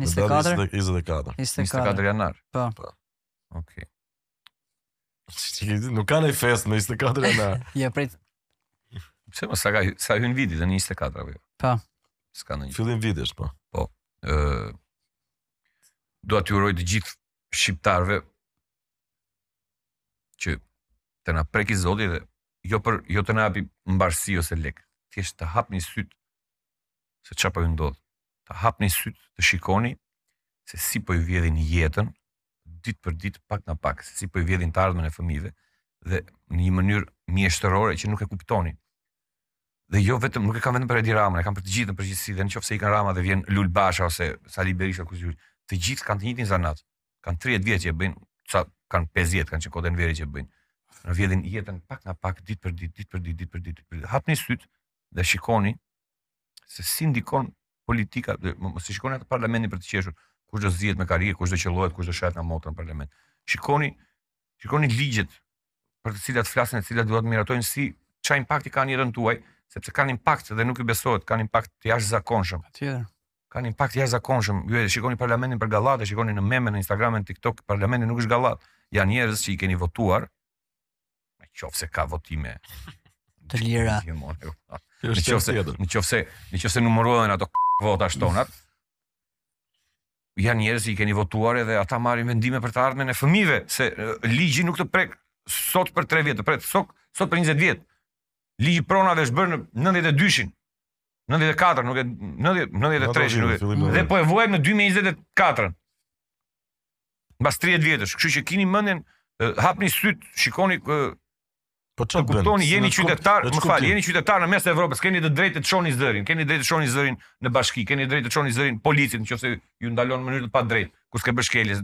Në datë 24? 20 24. 24 janar. Po. Po. Okej. Nuk ka ndonjë festë në 24 janar. Ja prit. Pse mos sa ka sa hyn viti tani 24 apo jo? Po. S'ka ndonjë. Fillim vitesh, po. Ë dua t'ju uroj të gjithë shqiptarëve që të na prekë Zoti dhe jo për jo të na japë mbarësi ose lek. Thjesht të hapni sytë se çfarë po ju ndodh. të hapni sytë të shikoni se si po ju vjedhin jetën ditë për ditë pak nga pak, se si po ju vjedhin të ardhmen e fëmijëve dhe në një mënyrë mjeshtërore që nuk e kuptoni. Dhe jo vetëm nuk e kam vetëm për Edi Ramën, e kam për të gjithë në përgjithësi dhe nëse ikën Rama dhe vjen Lul Basha ose Sali Berisha kushdo, të gjithë kanë të njëjtin zanat. Kanë 30 vjet që e bëjnë, s'kanë 50 kanë që kohën e Enverit që e bëjnë. Na vjedhin jetën pak nga pak ditë për ditë, ditë për ditë, ditë për ditë. Hapni sytë dhe shikoni se si ndikon politika, mos e shikoni atë parlamentin për të qeshur, kush do zihet me karrige, kush do qëllohet, kush do shahet nga motra në parlament. Shikoni, shikoni ligjet për të cilat flasin të cilat duhet të miratojnë se çfarë impakti kanë në jetën tuaj, sepse kanë impakt dhe nuk ju besohet, kanë impakt të jashtëzakonshëm. Patjetër. Kanë impakt të jashtëzakonshëm. Ju e shikoni parlamentin për gallat, e shikoni në meme, në Instagram, në TikTok, parlamenti nuk është gallat. Janë njerëz që i keni votuar, Në qoftë se ka votime të lira. Në qoftë se në qoftë se në qoftë se numërohen ato vota siç thonë. Janë njerëz që i keni votuar edhe ata marrin vendime për të ardhmen e fëmijëve, se ligji nuk të prek sot për 3 vjet, të prek sot sot për 20 vjet. Ligji i pronave është bërë në 92-shin. 94, nuk e 90, 93 nuk e. Dhe po e vuajmë në 2024-ën. Mbas 30 vjetësh, kështu që kini mendjen hapni syt, shikoni Po të kuptoni, jeni qytetarë, më fal, jeni qytetarë në mes të Evropës, keni të drejtë të çoni zërin, keni të drejtë të çoni zërin në bashki, keni të drejtë të çoni zërin policit, nëse ju ndalon në mënyrë të padrejtë, kur s'ke bërë shkelje,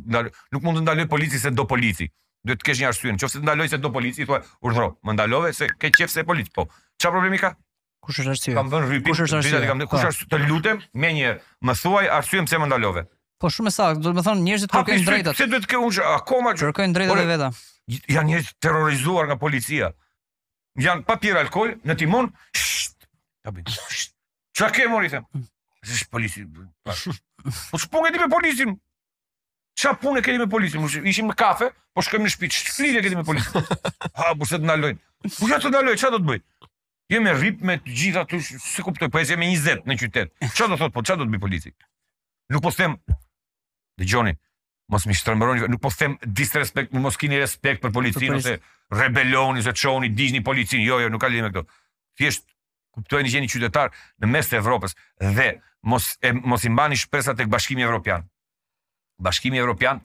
nuk mund të ndalojë polici se do polici. Duhet të kesh një arsye, nëse të ndalon se do polici, thua, urdhëro, më ndalove se ke qef se polic, po. Çfarë problemi ka? Kush është arsye? Kam vënë rripin. Kush është arsye? Kush është të lutem më një herë, më thuaj arsyen pse më ndalove. Po shumë e saktë, domethënë njerëzit kërkojnë drejtat. Pse duhet të kesh akoma që kërkojnë drejtat e veta? Janë njerëz të terrorizuar nga policia. Janë pa pirë alkool në timon. Ta bëj. Çka ke more them? Se është polici. Po ç'punë keni me policin? Ça punë keni me policin? Mush, ishim në kafe, po shkojmë në shpi, ça frike keni me policin? Ha, po se të nalojnë. Po ja të nalojnë, ça do të bëjnë? Je me rip me të gjitha aty, se kuptoj, po ecje me 20 në qytet. Çfarë do thotë po, çfarë do të bëjë polici? Nuk po them dëgjoni, mos më shtrembëroni, nuk po them disrespekt, mos kini respekt për policinë, ose rebeloni ose çoni, digjni policinë. Jo, jo, nuk ka lidhje me këto. Thjesht kuptojeni që jeni qytetarë në mes të Evropës dhe mos e, mos i mbani shpresat tek Bashkimi Evropian. Bashkimi Evropian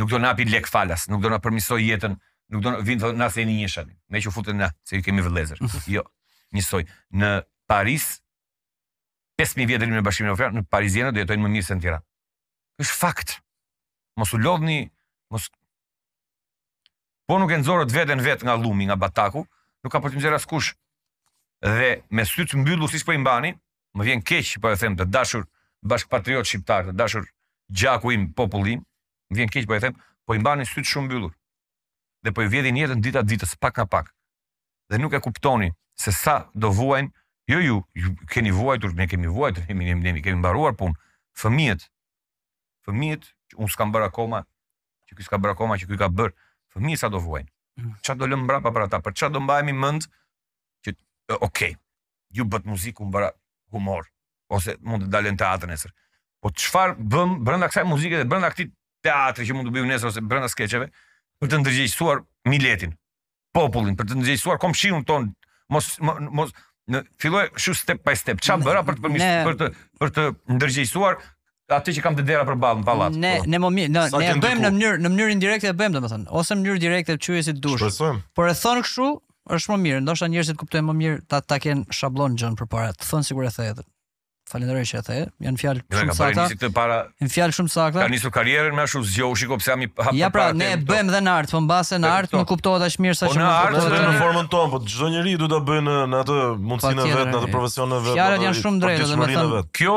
nuk do na japin lek falas, nuk do na përmirësojë jetën, nuk do vin thonë na theni një shani. Meqë u futën na, se ju kemi vëllezër. jo. Njësoj në Paris 5000 vjet në Bashkimin Evropian, parizianët do jetojnë më mirë se në Tiranë. Është fakt. Mos u lodhni, mos Po nuk e nxorët veten vetë nga llumi, nga bataku, nuk ka për të nxjerrë askush. Dhe me sytë mbyllur siç po i mbani, më vjen keq që po e them të dashur bashkëpatriotë shqiptarë, të dashur gjaku im, populli im, më vjen keq po e them, po i mbani sytë shumë mbyllur. Dhe po ju vjedhin jetën dita ditës pak nga pak. Dhe nuk e kuptoni se sa do vuajnë, jo ju, ju keni vuajtur, ne kemi vuajtur, ne, ne, ne kemi mbaruar punë. Fëmijët, fëmijët që unë s'kam bërë akoma, që ky s'ka bërë akoma, që ky ka bërë, fëmijët sa do vuajnë. Mm. Çfarë do lëmë mbrapa për ata? Për çfarë do mbajemi mend që ok, ju bëtë muzikë unë bëra humor ose mund të dal në teatr nesër. Po çfarë bëmë brenda kësaj muzike dhe brenda këtij teatri që mund të bëjmë nesër ose brenda skeçeve për të ndërgjegjësuar miletin, popullin, për të ndërgjegjësuar komshiun tonë, mos mos e fillojmë shumë step by step. Çfarë bëra për të përmis, për të për të ndërgjegjësuar atë që kam te dera përballë në pallat. Ne po. ne më mirë, ne e bëjmë në mënyrë në mënyrë indirekte e bëjmë domethënë, ose në mënyrë direkte quaje si të dush. Shpresojmë. Por e thënë kështu, është më mirë, ndoshta njerëzit kuptojnë më mirë ta ta kenë shabllon gjënë përpara. Të thon sikur e the edhe. Falenderoj që e the. Janë fjalë shumë sakta. Ne kemi para. Janë fjalë shumë sakta. Ka nisur karrierën me ashtu zgjohu shiko pse jam hap. Ja pra, ne e bëjmë dhe në art, po mbase në art nuk kuptohet aq mirë sa po që mund të bëhet. Në formën tonë, po çdo njeri duhet ta bëjë në atë mundësinë e vet, në atë profesionin e vet. Fjalët janë shumë drejtë, domethënë. Kjo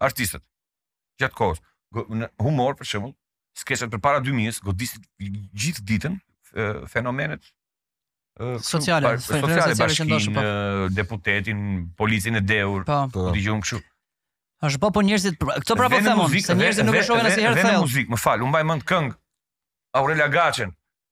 artistët gjatë kohës. Në humor për shembull, skeçet përpara 2000-s godisin gjithë ditën fenomenet sociale, sociale bashkinë, po, deputetin, policin e deur, po, po. po dëgjojmë kështu. Është po po njerëzit, këto pra po them, se njerëzit nuk e shohin asnjëherë thellë. Në muzikë, më fal, unë mbaj mend këngë Aurela Gaçen,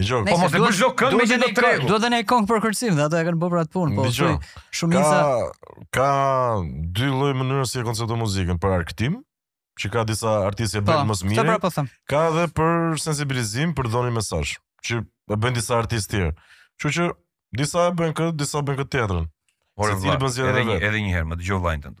Dëgjoj. Po mos e bësh çdo këngë që do tregu. Duhet edhe kong për kërcim, dhe ato e kanë bërë për atë punë, po. Dëgjoj. Shumica ka ka dy lloj mënyra si e koncepton muzikën, për argëtim, që ka disa artistë e bëjnë po, më së miri. Prapë po them. Ka edhe për sensibilizim, për dhënë mesazh, që e bëjnë disa artistë tjerë. Kështu që disa e bëjnë këtë, disa bëjnë këtë tjetrën. Ore, si edhe një, edhe një herë, më dëgjo vllajën tënd.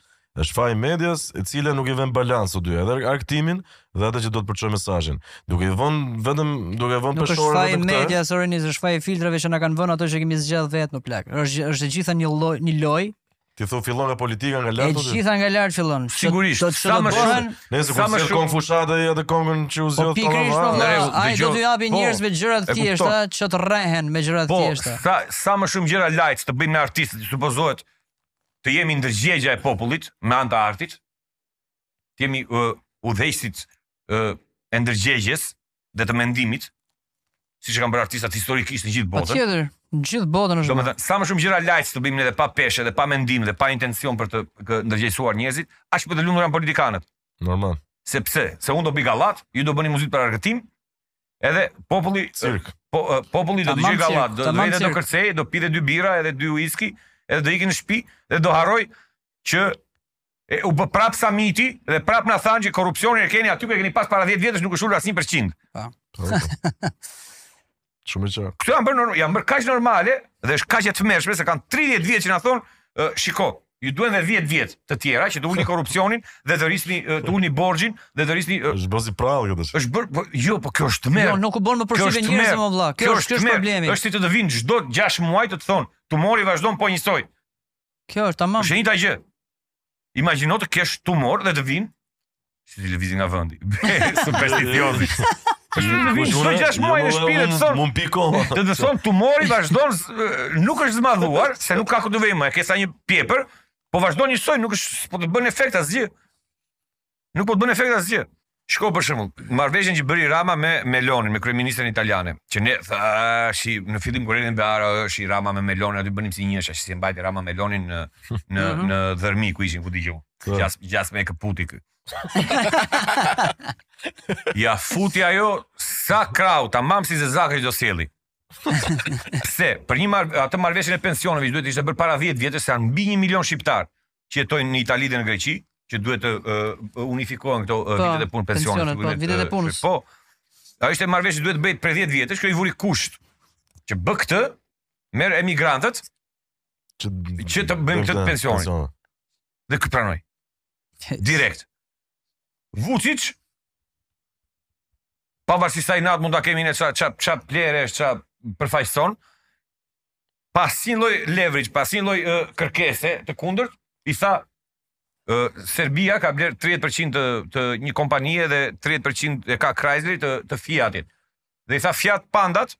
Është faji i medias, e cila nuk i vë në balancë të dy, edhe argëtimin dhe atë që do të përçojë mesazhin. Duke i vënë vetëm duke i vënë Nuk është peshore faji vetëm këtë. medias, sorry, nis, është faji i filtrave që na kanë vënë ato që kemi zgjedh vetë mo plak. Është është e gjitha një lloj, një lojë, Ti thu fillon nga politika nga lart. Aty e gjitha nga lart fillon. Ç'të- Sigurisht, do të sa ç'të më bëhen, shumë- Nëse sa kur më sjell shumë- kong fushata i atë kongën që u Po zgjodh pikërisht po Në valla. rregull, valla, ai do dëgjo, t'u japi po, njerëzve gjëra të e kupton. thjeshta që të rrehen me gjëra të Po, thjeshta. sa, sa më shumë gjëra light të bëjmë ne artistët, që supozohet të jemi ndërgjegja e popullit me anë të artit, të jemi uh, udhëheqësit uh, e ndërgjegjes dhe të mendimit, siç e kanë bërë artistat historikisht në gjithë botën. Patjetër, në gjithë botën është. Domethënë, sa më shumë gjëra lajt të bëjmë ne dhe pa peshë dhe pa mendim dhe pa intencion për të ndërgjegjësuar njerëzit, aq më të lumtur janë politikanët. Normal. Sepse, se unë do bëj gallat, ju do bëni muzikë për argëtim, Edhe populli cirk. Po, populli do dëgjojë gallatë, do të vjen do kërcej, do pi dhe dy birra edhe dy whisky, edhe do iki në shtëpi dhe do harroj që e, u bë prap samiti dhe prap na thanë që korrupsionin e keni aty ku e keni pas para 10 vjetësh nuk është ulur asnjë përqind. Po. Shumë e qartë. Këto janë bërë normale, janë bërë kaq normale dhe është kaq e tmerrshme se kanë 30 vjet që na thon shiko, Ju duhen dhe 10 vjet të tjera që të ulni korrupsionin dhe të rrisni të ulni borxhin dhe të rrisni është bërë si përrallë këto. Është bër po, jo, po kjo është tmerr. Jo, nuk u bën më përshtypje njerëzve mo vëlla. Kjo është kjo është problemi. Është si të të vinë çdo 6 muaj të të thon, tumori vazhdon po njësoj. Kjo është tamam. Është e njëjta gjë. Imagjino të kesh tumor dhe të vinë Si lëvizi nga vendi. Superstitiozi. Po shumë të vinë çdo 6 muaj në shtëpi dhe të thonë Mos piko. Do të thonë tumori vazhdon s- ë, nuk është zmadhuar, se nuk ka ku të vejë më, e ke sa një pjepër, po vazhdon njësoj, nuk është po të bën efekt asgjë. Nuk po të bën efekt asgjë. Shiko për shembull, marrëveshjen që bëri Rama me Melonin, me kryeministren italiane, që ne thash i- në fillim kur erdhën e bënë gushtin Rama me Melonin, aty bënim si njësh, që si e mbajti Rama Melonin në në në Dhërmi ku ishin ku dëgjoj. Kë Po. gjas, gjas me këputi ky. Ja futi ajo sa krau, tamam si zezak që do sjelli. Pse, për një mar, atë marrëveshjen e pensioneve që duhet të ishte bërë para 10 vjetësh, se janë mbi 1 milion shqiptarë që jetojnë në Itali dhe në Greqi, që duhet të ë, unifikohen këto ë, Po, vitet e punë pensionet. pensionet, po, vitet e punës. Po. Ajo ishte marrëveshje që duhet të bëhej para 10 vjetësh, kjo i vuri kusht që bë këtë, merr emigrantët, që që të bëjmë këtë pension. Dhe ky pranoi. Direkt. Vucic pavarësisht sa inat mund ta kemi ne ça ça ça plehre është ça përfaqëson. Pa asnjë lloj leverage, pa asnjë lloj kërkese të kundërt, i tha Serbia ka blerë 30% të, të një kompanie dhe 30% e ka Chrysler të, të Fiatit. Dhe i tha Fiat Pandat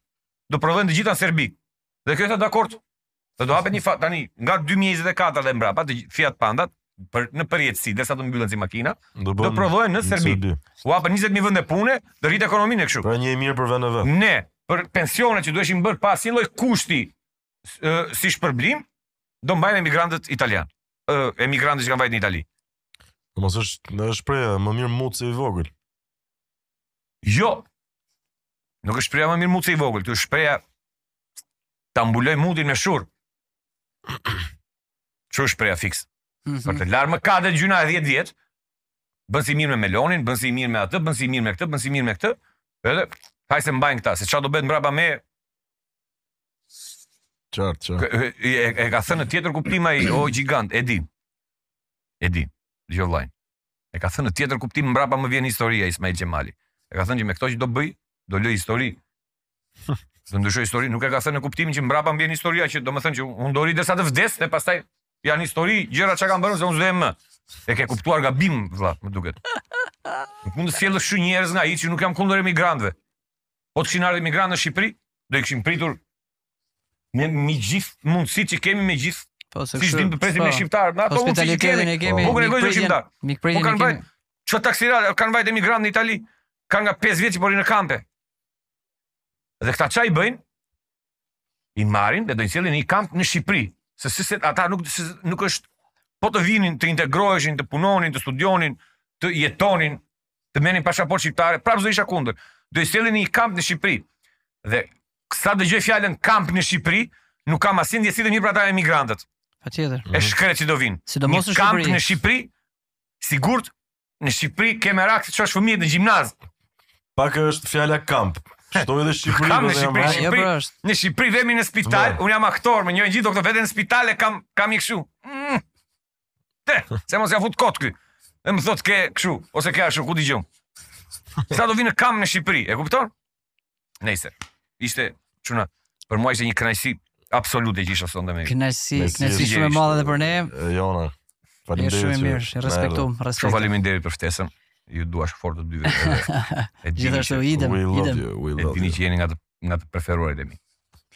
do prodhohen të gjitha në Serbi. Dhe kjo i tha dakord. Dhe do hapet një fat tani nga 2024 dhe mbrapa që Fiat Pandat për në përjetësi, derisa të mbyllen si makina, do, do prodhohen në Serbi. U hapën 20000 vende pune, do rritet ekonomia kështu. Pra një e mirë për vendin e vet. Ne, për pensionet që duheshin bërë pa asnjë lloj kushti e, si shpërblim, do mbajmë emigrantët italianë. Emigrantët që kanë vajtë në Itali. Po mos është ajo shprehja, më mirë mut se i vogël. Jo. Nuk është shprehja më mirë mut se i vogël, kjo është shprehja ta mbuloj mutin me shurrë. Kjo është shprehja fiks. Mm -hmm. Për të larë mëkatet e gjynahet e 10 vjetëve, bën si i mirë me Melonin, bën si i mirë me atë, bën si i mirë me këtë, bën si i mirë me këtë, edhe hajt se mbajnë këta, se ça do bëhet mbrapa me... Qartë, qartë. E, e, e, ka thënë në tjetër kuptim ai, o gjigant, e di. E di, jo vlla jo. E ka thënë në tjetër kuptim mbrapa më vjen historia Ismail Qemali. E ka thënë që me këto që do bëj, do lë histori. Do ndryshoj histori, nuk e ka thënë në kuptimin që mbrapa më vjen historia që domethënë që unë do rri derisa të vdes dhe pastaj janë histori, gjëra që kam bërë se unë s'do jem më. E ke kuptuar gabim, vlla, më duket. Nuk mund të sjellësh njerëz ngaqë nuk jam kundër emigrantëve. Po të kishin ardhur emigrantë në Shqipëri, do i kishim pritur me me gjithë mundësitë që kemi me gjithë Po s'është kështu. T'i presim me po. shqiptar, aq po mundësi të kemi. Ne kemi. Po kemi shqiptar. Mikpresim. Po kanë vajt. Ç'taksirat kanë vajt emigrantë në Itali. Kanë nga 5 vjet që po rrinë në kampe. Dhe këta ça i bëjnë? I marrin dhe do i sjellin në një kamp në Shqipëri. Se si se ata nuk, si, nuk është, po të vinin, të integroheshin, të punonin, të studionin, të jetonin, të merrnin pashaportë shqiptare, prapë s'do isha kundër. Do i sjellin në një kamp në Shqipëri. Dhe sa dëgjoj fjalën kamp në Shqipëri, nuk kam asnjë ndjesi të mirë për ata emigrantët. Patjetër. E shkretë që do vinë. Sidomos në Shqipëri. Një kamp në Shqipëri, sigurt, Në Shqipëri ke merak të çosh fëmijët në gjimnaz. Pak është fjala kamp. Shtoj edhe Shqipëri. Kam në Shqipëri, në Shqipëri. Pra në Shqipëri vemi në spital, po. unë jam aktor, më njohin gjithë doktorët vete në spital e kam kam frikë kshu. Mm. Te, se mos ja fut kot ky. Dhe më thot ke kshu ose ke ashtu ku di unë. Sa do vinë kam në Shqipëri, e kupton? Nejse ishte çuna për mua ishte një kënaqësi absolute që isha sonte me. Kënaqësi, kënaqësi shumë e madhe edhe për ne. Jona. Faleminderit. Shumë mirë, respekte, respekte. Shumë faleminderit për ftesën. Ju dua shumë fort të dy. Gjithashtu idem, idem. E dini që jeni nga të nga të preferuarit e mi.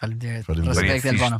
Faleminderit. Faleminderit. Respekte Albano.